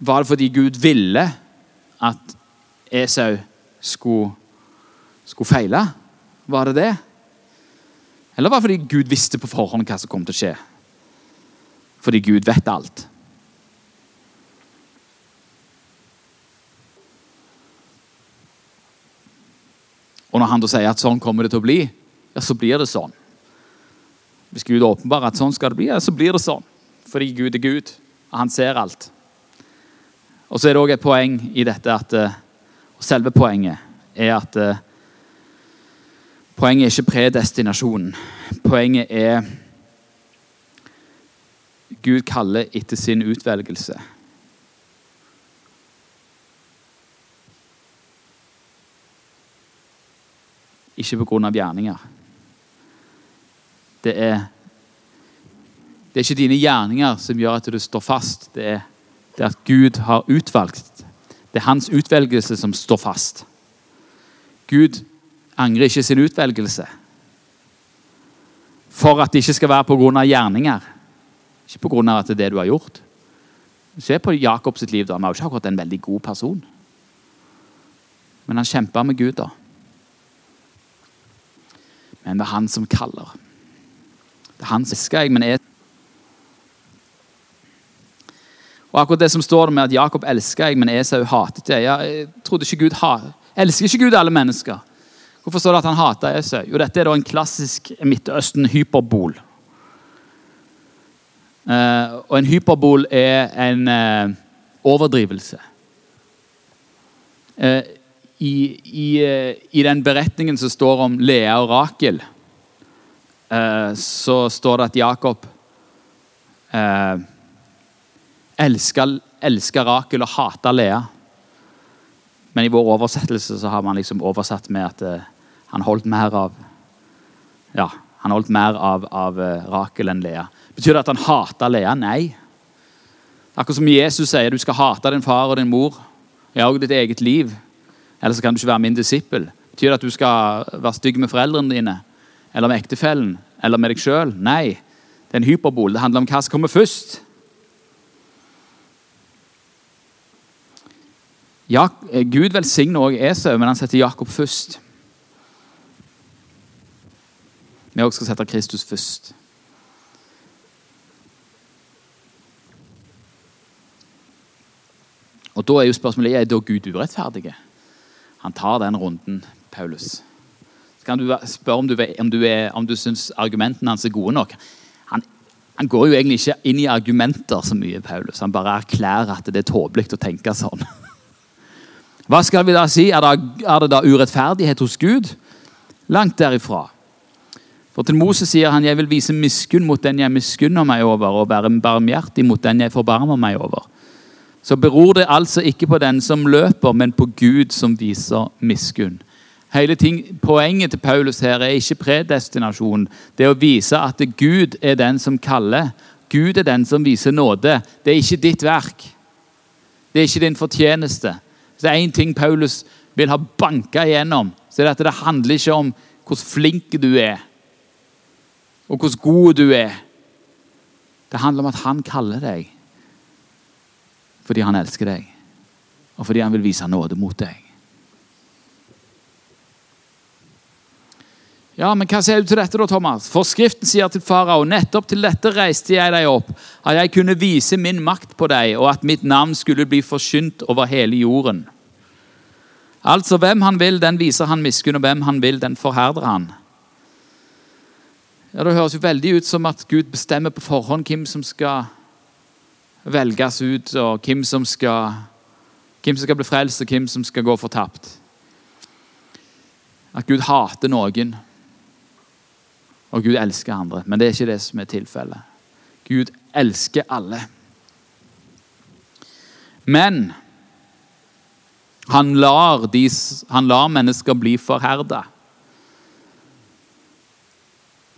Var det fordi Gud ville at Esau skulle, skulle feile? Var det det? Eller var det fordi Gud visste på forhånd hva som kom til å skje? Fordi Gud vet alt. Og når han da sier at sånn kommer det til å bli, ja, så blir det sånn. Hvis Gud åpenbarer at sånn skal det bli, ja, så blir det sånn. Fordi Gud er Gud, og han ser alt. Og så er det òg et poeng i dette at eh, Selve poenget er at eh, Poenget er ikke predestinasjonen. Poenget er Gud kaller etter sin utvelgelse. Ikke pga. gjerninger. Det er, det er ikke dine gjerninger som gjør at du står fast. Det er, det at Gud har utvalgt. Det er hans utvelgelse som står fast. Gud angrer ikke sin utvelgelse. For at det ikke skal være pga. gjerninger. Ikke pga. at det er det du har gjort. Se på Jakobs liv. da. Han var jo ikke akkurat en veldig god person. Men han kjempa med Gud. da men det er han som kaller. Det er han som elsker jeg, men er Og akkurat det som står med at Jakob elsker jeg, men Esau hatet jeg. Jeg trodde ikke Gud har... Elsker ikke Gud alle mennesker? Hvorfor står det at han hater Esau? Jo, dette er da en klassisk Midtøsten-hyperbol. Uh, og en hyperbol er en uh, overdrivelse. Uh, i, i, eh, i, den beretningen som står om Lea og Rakel, eh, så står det at Jakob eh, elsker Rakel og hater Lea. Men i vår oversettelse så har man liksom oversatt med at eh, han holdt mer av ja, han holdt mer av, av eh, Rakel enn Lea. Betyr det at han hater Lea? Nei. Akkurat som Jesus sier du skal hate din far og din mor, ja, og ditt eget liv. Eller så kan du ikke være min disippel. Betyr det at du skal være stygg med foreldrene dine? Eller med ektefellen? Eller med deg sjøl? Nei. Det er en hyperbol. Det handler om hva som kommer først. Ja, Gud velsigner også Esau, men han setter Jakob først. Vi også skal sette Kristus først. Og da er jo spørsmålet er da Gud urettferdig. Han tar den runden, Paulus. Så kan du spørre om du, om du, du syns argumentene hans er gode nok. Han, han, går jo egentlig ikke inn i argumenter så mye, Paulus. Han bare erklærer at det er tåpelig å tenke sånn. (laughs) Hva skal vi da si? Er det, er det da urettferdighet hos Gud? Langt derifra. For til Moses sier han, 'Jeg vil vise miskunn mot den jeg miskunner meg over', 'og være barmhjertig mot den jeg forbarmer meg over'. Så beror det altså ikke på den som løper, men på Gud som viser miskunn. Hele ting, Poenget til Paulus her er ikke predestinasjon. Det å vise at Gud er den som kaller. Gud er den som viser nåde. Det er ikke ditt verk. Det er ikke din fortjeneste. Så det er én ting Paulus vil ha banka igjennom, så er det at det handler ikke om hvor flink du er og hvor god du er. Det handler om at han kaller deg fordi han elsker deg, og fordi han vil vise nåde mot deg. Ja, men Hva sier du til dette, da, Thomas? Forskriften sier til farao nettopp til dette reiste jeg deg opp, at jeg kunne vise min makt på deg, og at mitt navn skulle bli forkynt over hele jorden. Altså, hvem han vil, den viser han miskunn, og hvem han vil, den forherder han. Ja, Det høres jo veldig ut som at Gud bestemmer på forhånd hvem som skal velges ut, og hvem som skal, hvem som skal bli frelst, og hvem som skal gå fortapt. At Gud hater noen, og Gud elsker andre. Men det er ikke det som er tilfellet. Gud elsker alle. Men han lar, de, han lar mennesker bli forherda.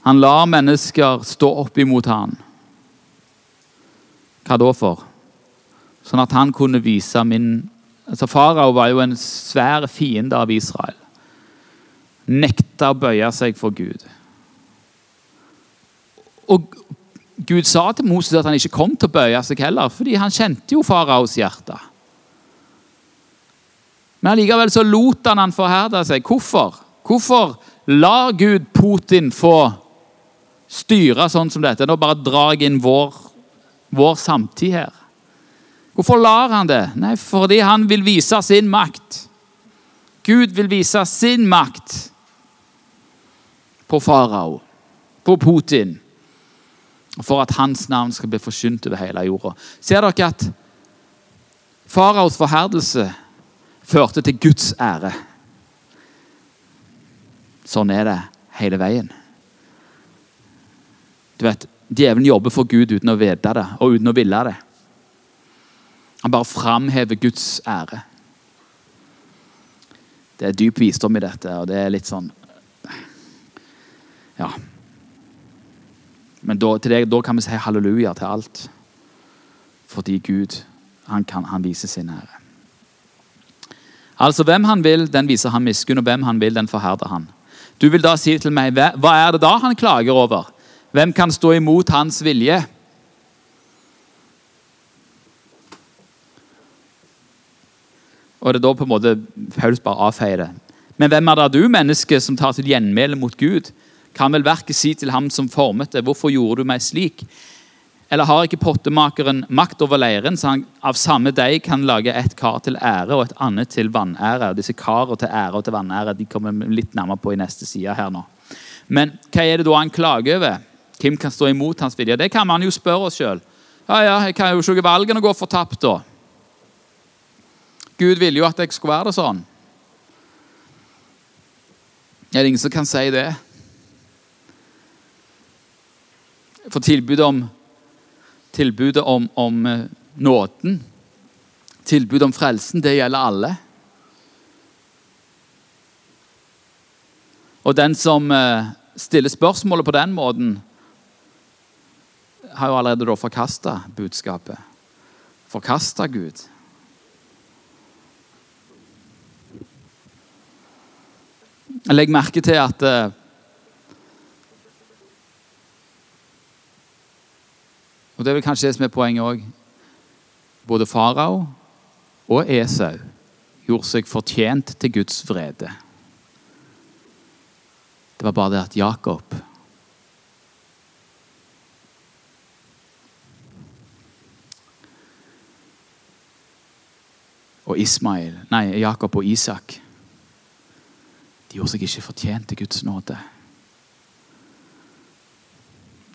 Han lar mennesker stå opp imot han. Hva da for? Sånn at han kunne vise min altså Farao var jo en svær fiende av Israel. Nekta å bøye seg for Gud. Og Gud sa til Moses at han ikke kom til å bøye seg heller, fordi han kjente jo faraos hjerte. Men allikevel så lot han han forherde seg. Hvorfor? Hvorfor lar Gud Putin få styre sånn som dette. Nå bare drar jeg inn vår, vår samtid her. Hvorfor lar han det? Nei, fordi han vil vise sin makt. Gud vil vise sin makt på farao, på Putin, for at hans navn skal bli forsynt over hele jorda. Ser dere at faraos forherdelse førte til Guds ære? Sånn er det hele veien. Du vet, Djevelen jobber for Gud uten å vite det og uten å ville det. Han bare framhever Guds ære. Det er dyp visdom i dette, og det er litt sånn Ja. Men da, det, da kan vi si halleluja til alt. Fordi Gud, han, kan, han viser sin ære. Altså, Hvem han vil, den viser han miskunn, og hvem han vil, den forherder han. Du vil da si til meg, hva er det da han klager over? Hvem kan stå imot hans vilje? Og det er da på en måte Paulus bare avfeier det. Men hvem er det du, menneske, som tar til gjenmæle mot Gud? Kan vel verket si til ham som formet det, hvorfor gjorde du meg slik? Eller har ikke pottemakeren makt over leiren, så han av samme deig kan lage et kar til ære og et annet til vanære? Og disse karene til ære og til vanære de kommer vi litt nærmere på i neste side her nå. Men hva er det da han klager over? Hvem kan stå imot hans vilje? Det kan man jo spørre oss sjøl. Ja, ja, jeg kan jo ikke valgene gå fortapt, da. Gud ville jo at jeg skulle være det sånn. Er det ingen som kan si det? For tilbudet om, tilbudet om, om eh, nåden, tilbudet om frelsen, det gjelder alle. Og den som eh, stiller spørsmålet på den måten, har jo allerede da forkasta budskapet. Forkasta Gud. Legg merke til at eh, Og Det er vel kanskje det som er poenget òg. Både farao og Esau gjorde seg fortjent til Guds vrede. Det var bare det at Jakob og Ismail, nei, Jakob og Isak De gjorde seg ikke fortjent til Guds nåde.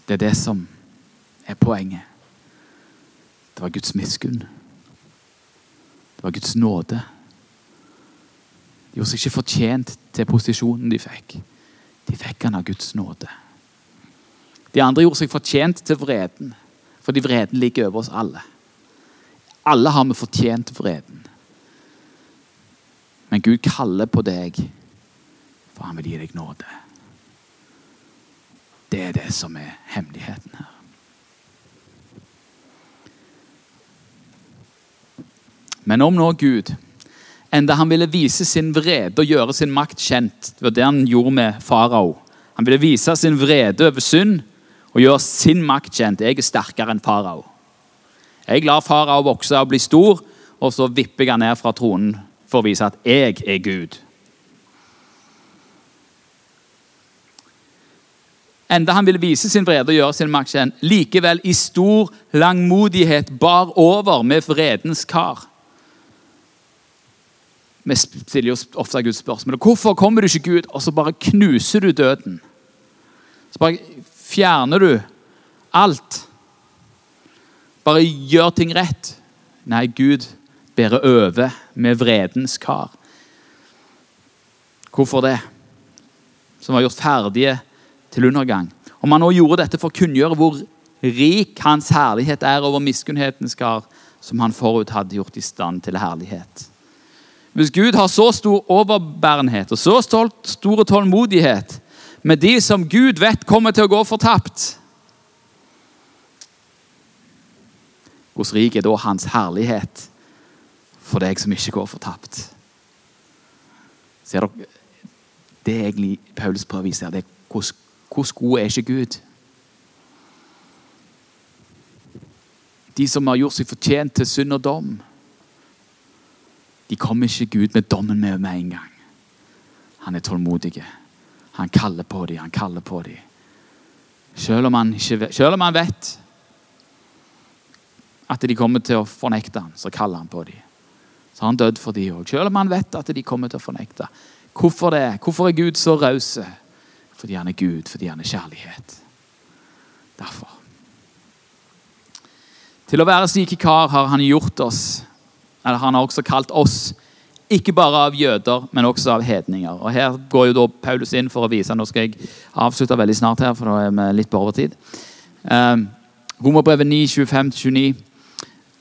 Det er det som er poenget. Det var Guds miskunn. Det var Guds nåde. De gjorde seg ikke fortjent til posisjonen de fikk. De fikk han av Guds nåde. De andre gjorde seg fortjent til vreden, fordi vreden ligger over oss alle. Alle har vi fortjent vreden. Men Gud kaller på deg, for han vil gi deg nåde. Det er det som er hemmeligheten her. Men om nå Gud, enda han ville vise sin vrede og gjøre sin makt kjent Det var det han gjorde med farao. Han ville vise sin vrede over synd og gjøre sin makt kjent. Jeg er sterkere enn farao. Jeg lar farao vokse og bli stor, og så vipper jeg han ned fra tronen for å vise at jeg er Gud. Enda han ville vise sin vrede og gjøre sin makt kjent, likevel i stor langmodighet bar over med vredens kar. Vi stiller oss ofte Guds spørsmål. Hvorfor kommer du ikke Gud, og så bare knuser du døden? Så bare fjerner du alt. Bare gjør ting rett. Nei, Gud bærer over med vredens kar. Hvorfor det? Som var gjort ferdige til undergang. Om han nå gjorde dette for å kunngjøre hvor rik hans herlighet er over miskunnhetens kar, som han forut hadde gjort i stand til herlighet. Hvis Gud har så stor overbærenhet og så stor tålmodighet med de som Gud vet kommer til å gå fortapt Hvordan rik er da hans herlighet for deg som ikke går fortapt? Ser dere? Det er egentlig Paulus prøver å vise her, det er god er ikke Gud? De som har gjort seg fortjent til synd og dom, de kommer ikke Gud med dommen med med en gang. Han er tålmodig. Han kaller på dem, han kaller på dem. Selv om han, ikke, selv om han vet at de kommer til å fornekte ham, så kaller han på dem. Har han dødd for dem òg, selv om han vet at de kommer til å fornekte. Hvorfor det? Hvorfor er Gud så raus? Fordi han er Gud, fordi han er kjærlighet. Derfor. Til å være slike kar har han gjort oss, eller han har også kalt oss, ikke bare av jøder, men også av hedninger. Og Her går jo da Paulus inn for å vise Nå skal jeg avslutte veldig snart, her, for da er vi litt på overtid. Um, Romerbrevet 9, 25-29.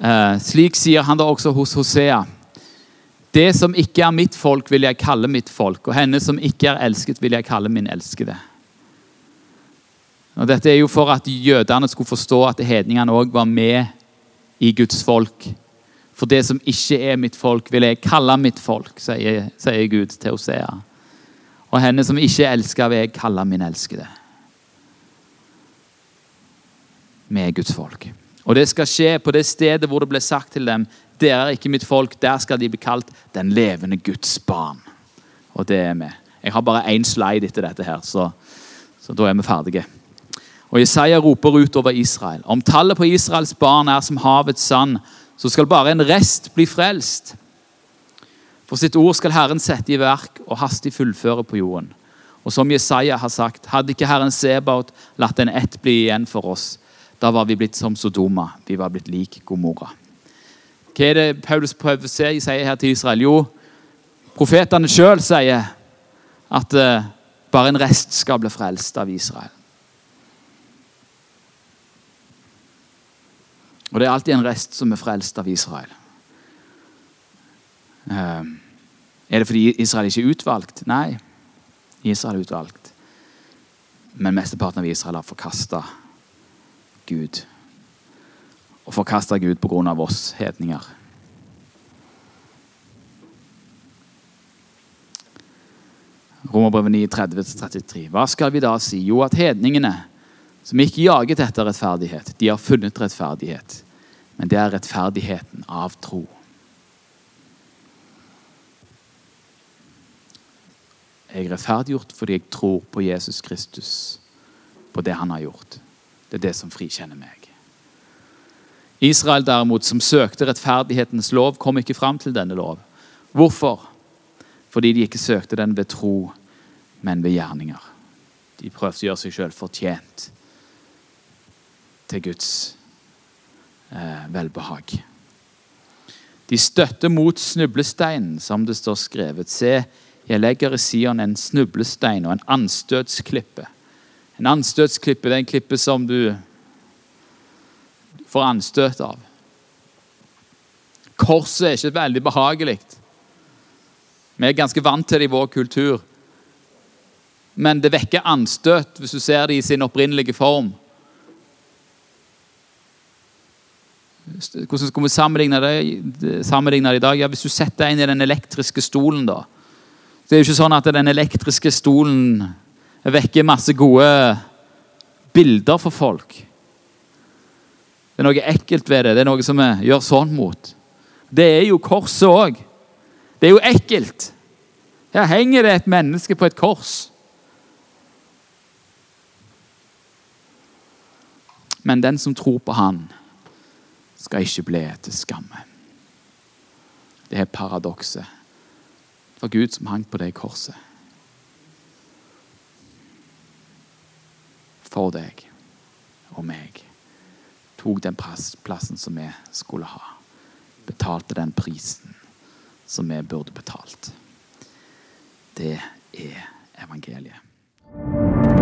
Uh, slik sier han da også hos Hosea. Det som ikke er mitt folk, vil jeg kalle mitt folk, og henne som ikke er elsket, vil jeg kalle min elskede. Og Dette er jo for at jødene skulle forstå at hedningene òg var med i Guds folk. For det som ikke er mitt folk, vil jeg kalle mitt folk, sier, sier Gud til Hosea. Og henne som ikke er elska, vil jeg kalle min elskede. Vi er Guds folk. Og det skal skje på det stedet hvor det ble sagt til dem dere er ikke mitt folk, der skal de bli kalt den levende Guds barn. Og det er vi. Jeg har bare én slide etter dette, her, så, så da er vi ferdige. Og Jesaja roper ut over Israel. Om tallet på Israels barn er som havets sand, så skal bare en rest bli frelst. For sitt ord skal Herren sette i verk og hastig fullføre på jorden. Og som Jesaja har sagt, hadde ikke Herren Sebaot latt en ett bli igjen for oss, da var vi blitt som Sodoma, vi var blitt lik Gomorra. Hva er det Paulus prøver å si sier her til Israel? Jo, profetene sjøl sier at uh, bare en rest skal bli frelst av Israel. Og det er alltid en rest som er frelst av Israel. Uh, er det fordi Israel ikke er utvalgt? Nei, Israel er utvalgt. Men mesteparten av Israel har forkasta Gud og forkasta Gud pga. oss hedninger. Romerbrevet 9, 30-33. Hva skal vi da si? Jo, at hedningene, som ikke jaget etter rettferdighet, de har funnet rettferdighet. Men det er rettferdigheten av tro. Jeg er rettferdiggjort fordi jeg tror på Jesus Kristus, på det han har gjort. Det er det som frikjenner meg. Israel derimot, som søkte rettferdighetens lov, kom ikke fram til denne lov. Hvorfor? Fordi de ikke søkte den ved tro, men ved gjerninger. De prøvde å gjøre seg sjøl fortjent til Guds eh, velbehag. De støtter mot snublesteinen, som det står skrevet. Se, jeg legger i Sion en snublestein og en anstøtsklippe. En anstøtsklippe det er en klippe som du får anstøt av. Korset er ikke veldig behagelig. Vi er ganske vant til det i vår kultur. Men det vekker anstøt hvis du ser det i sin opprinnelige form. Hvordan skal vi sammenligne det, sammenligne det i dag? Ja, Hvis du setter deg inn i den elektriske stolen, da. Det er jo ikke sånn at den elektriske stolen vekker masse gode bilder for folk. Det er noe ekkelt ved det. Det er noe som vi gjør sånn mot. Det er jo korset òg. Det er jo ekkelt. Her henger det et menneske på et kors. Men den som tror på Han, skal ikke bli til skamme. Det er paradokset. Det var Gud som hang på det korset. For deg og meg. Tok den plassen som vi skulle ha. Betalte den prisen som vi burde betalt. Det er evangeliet.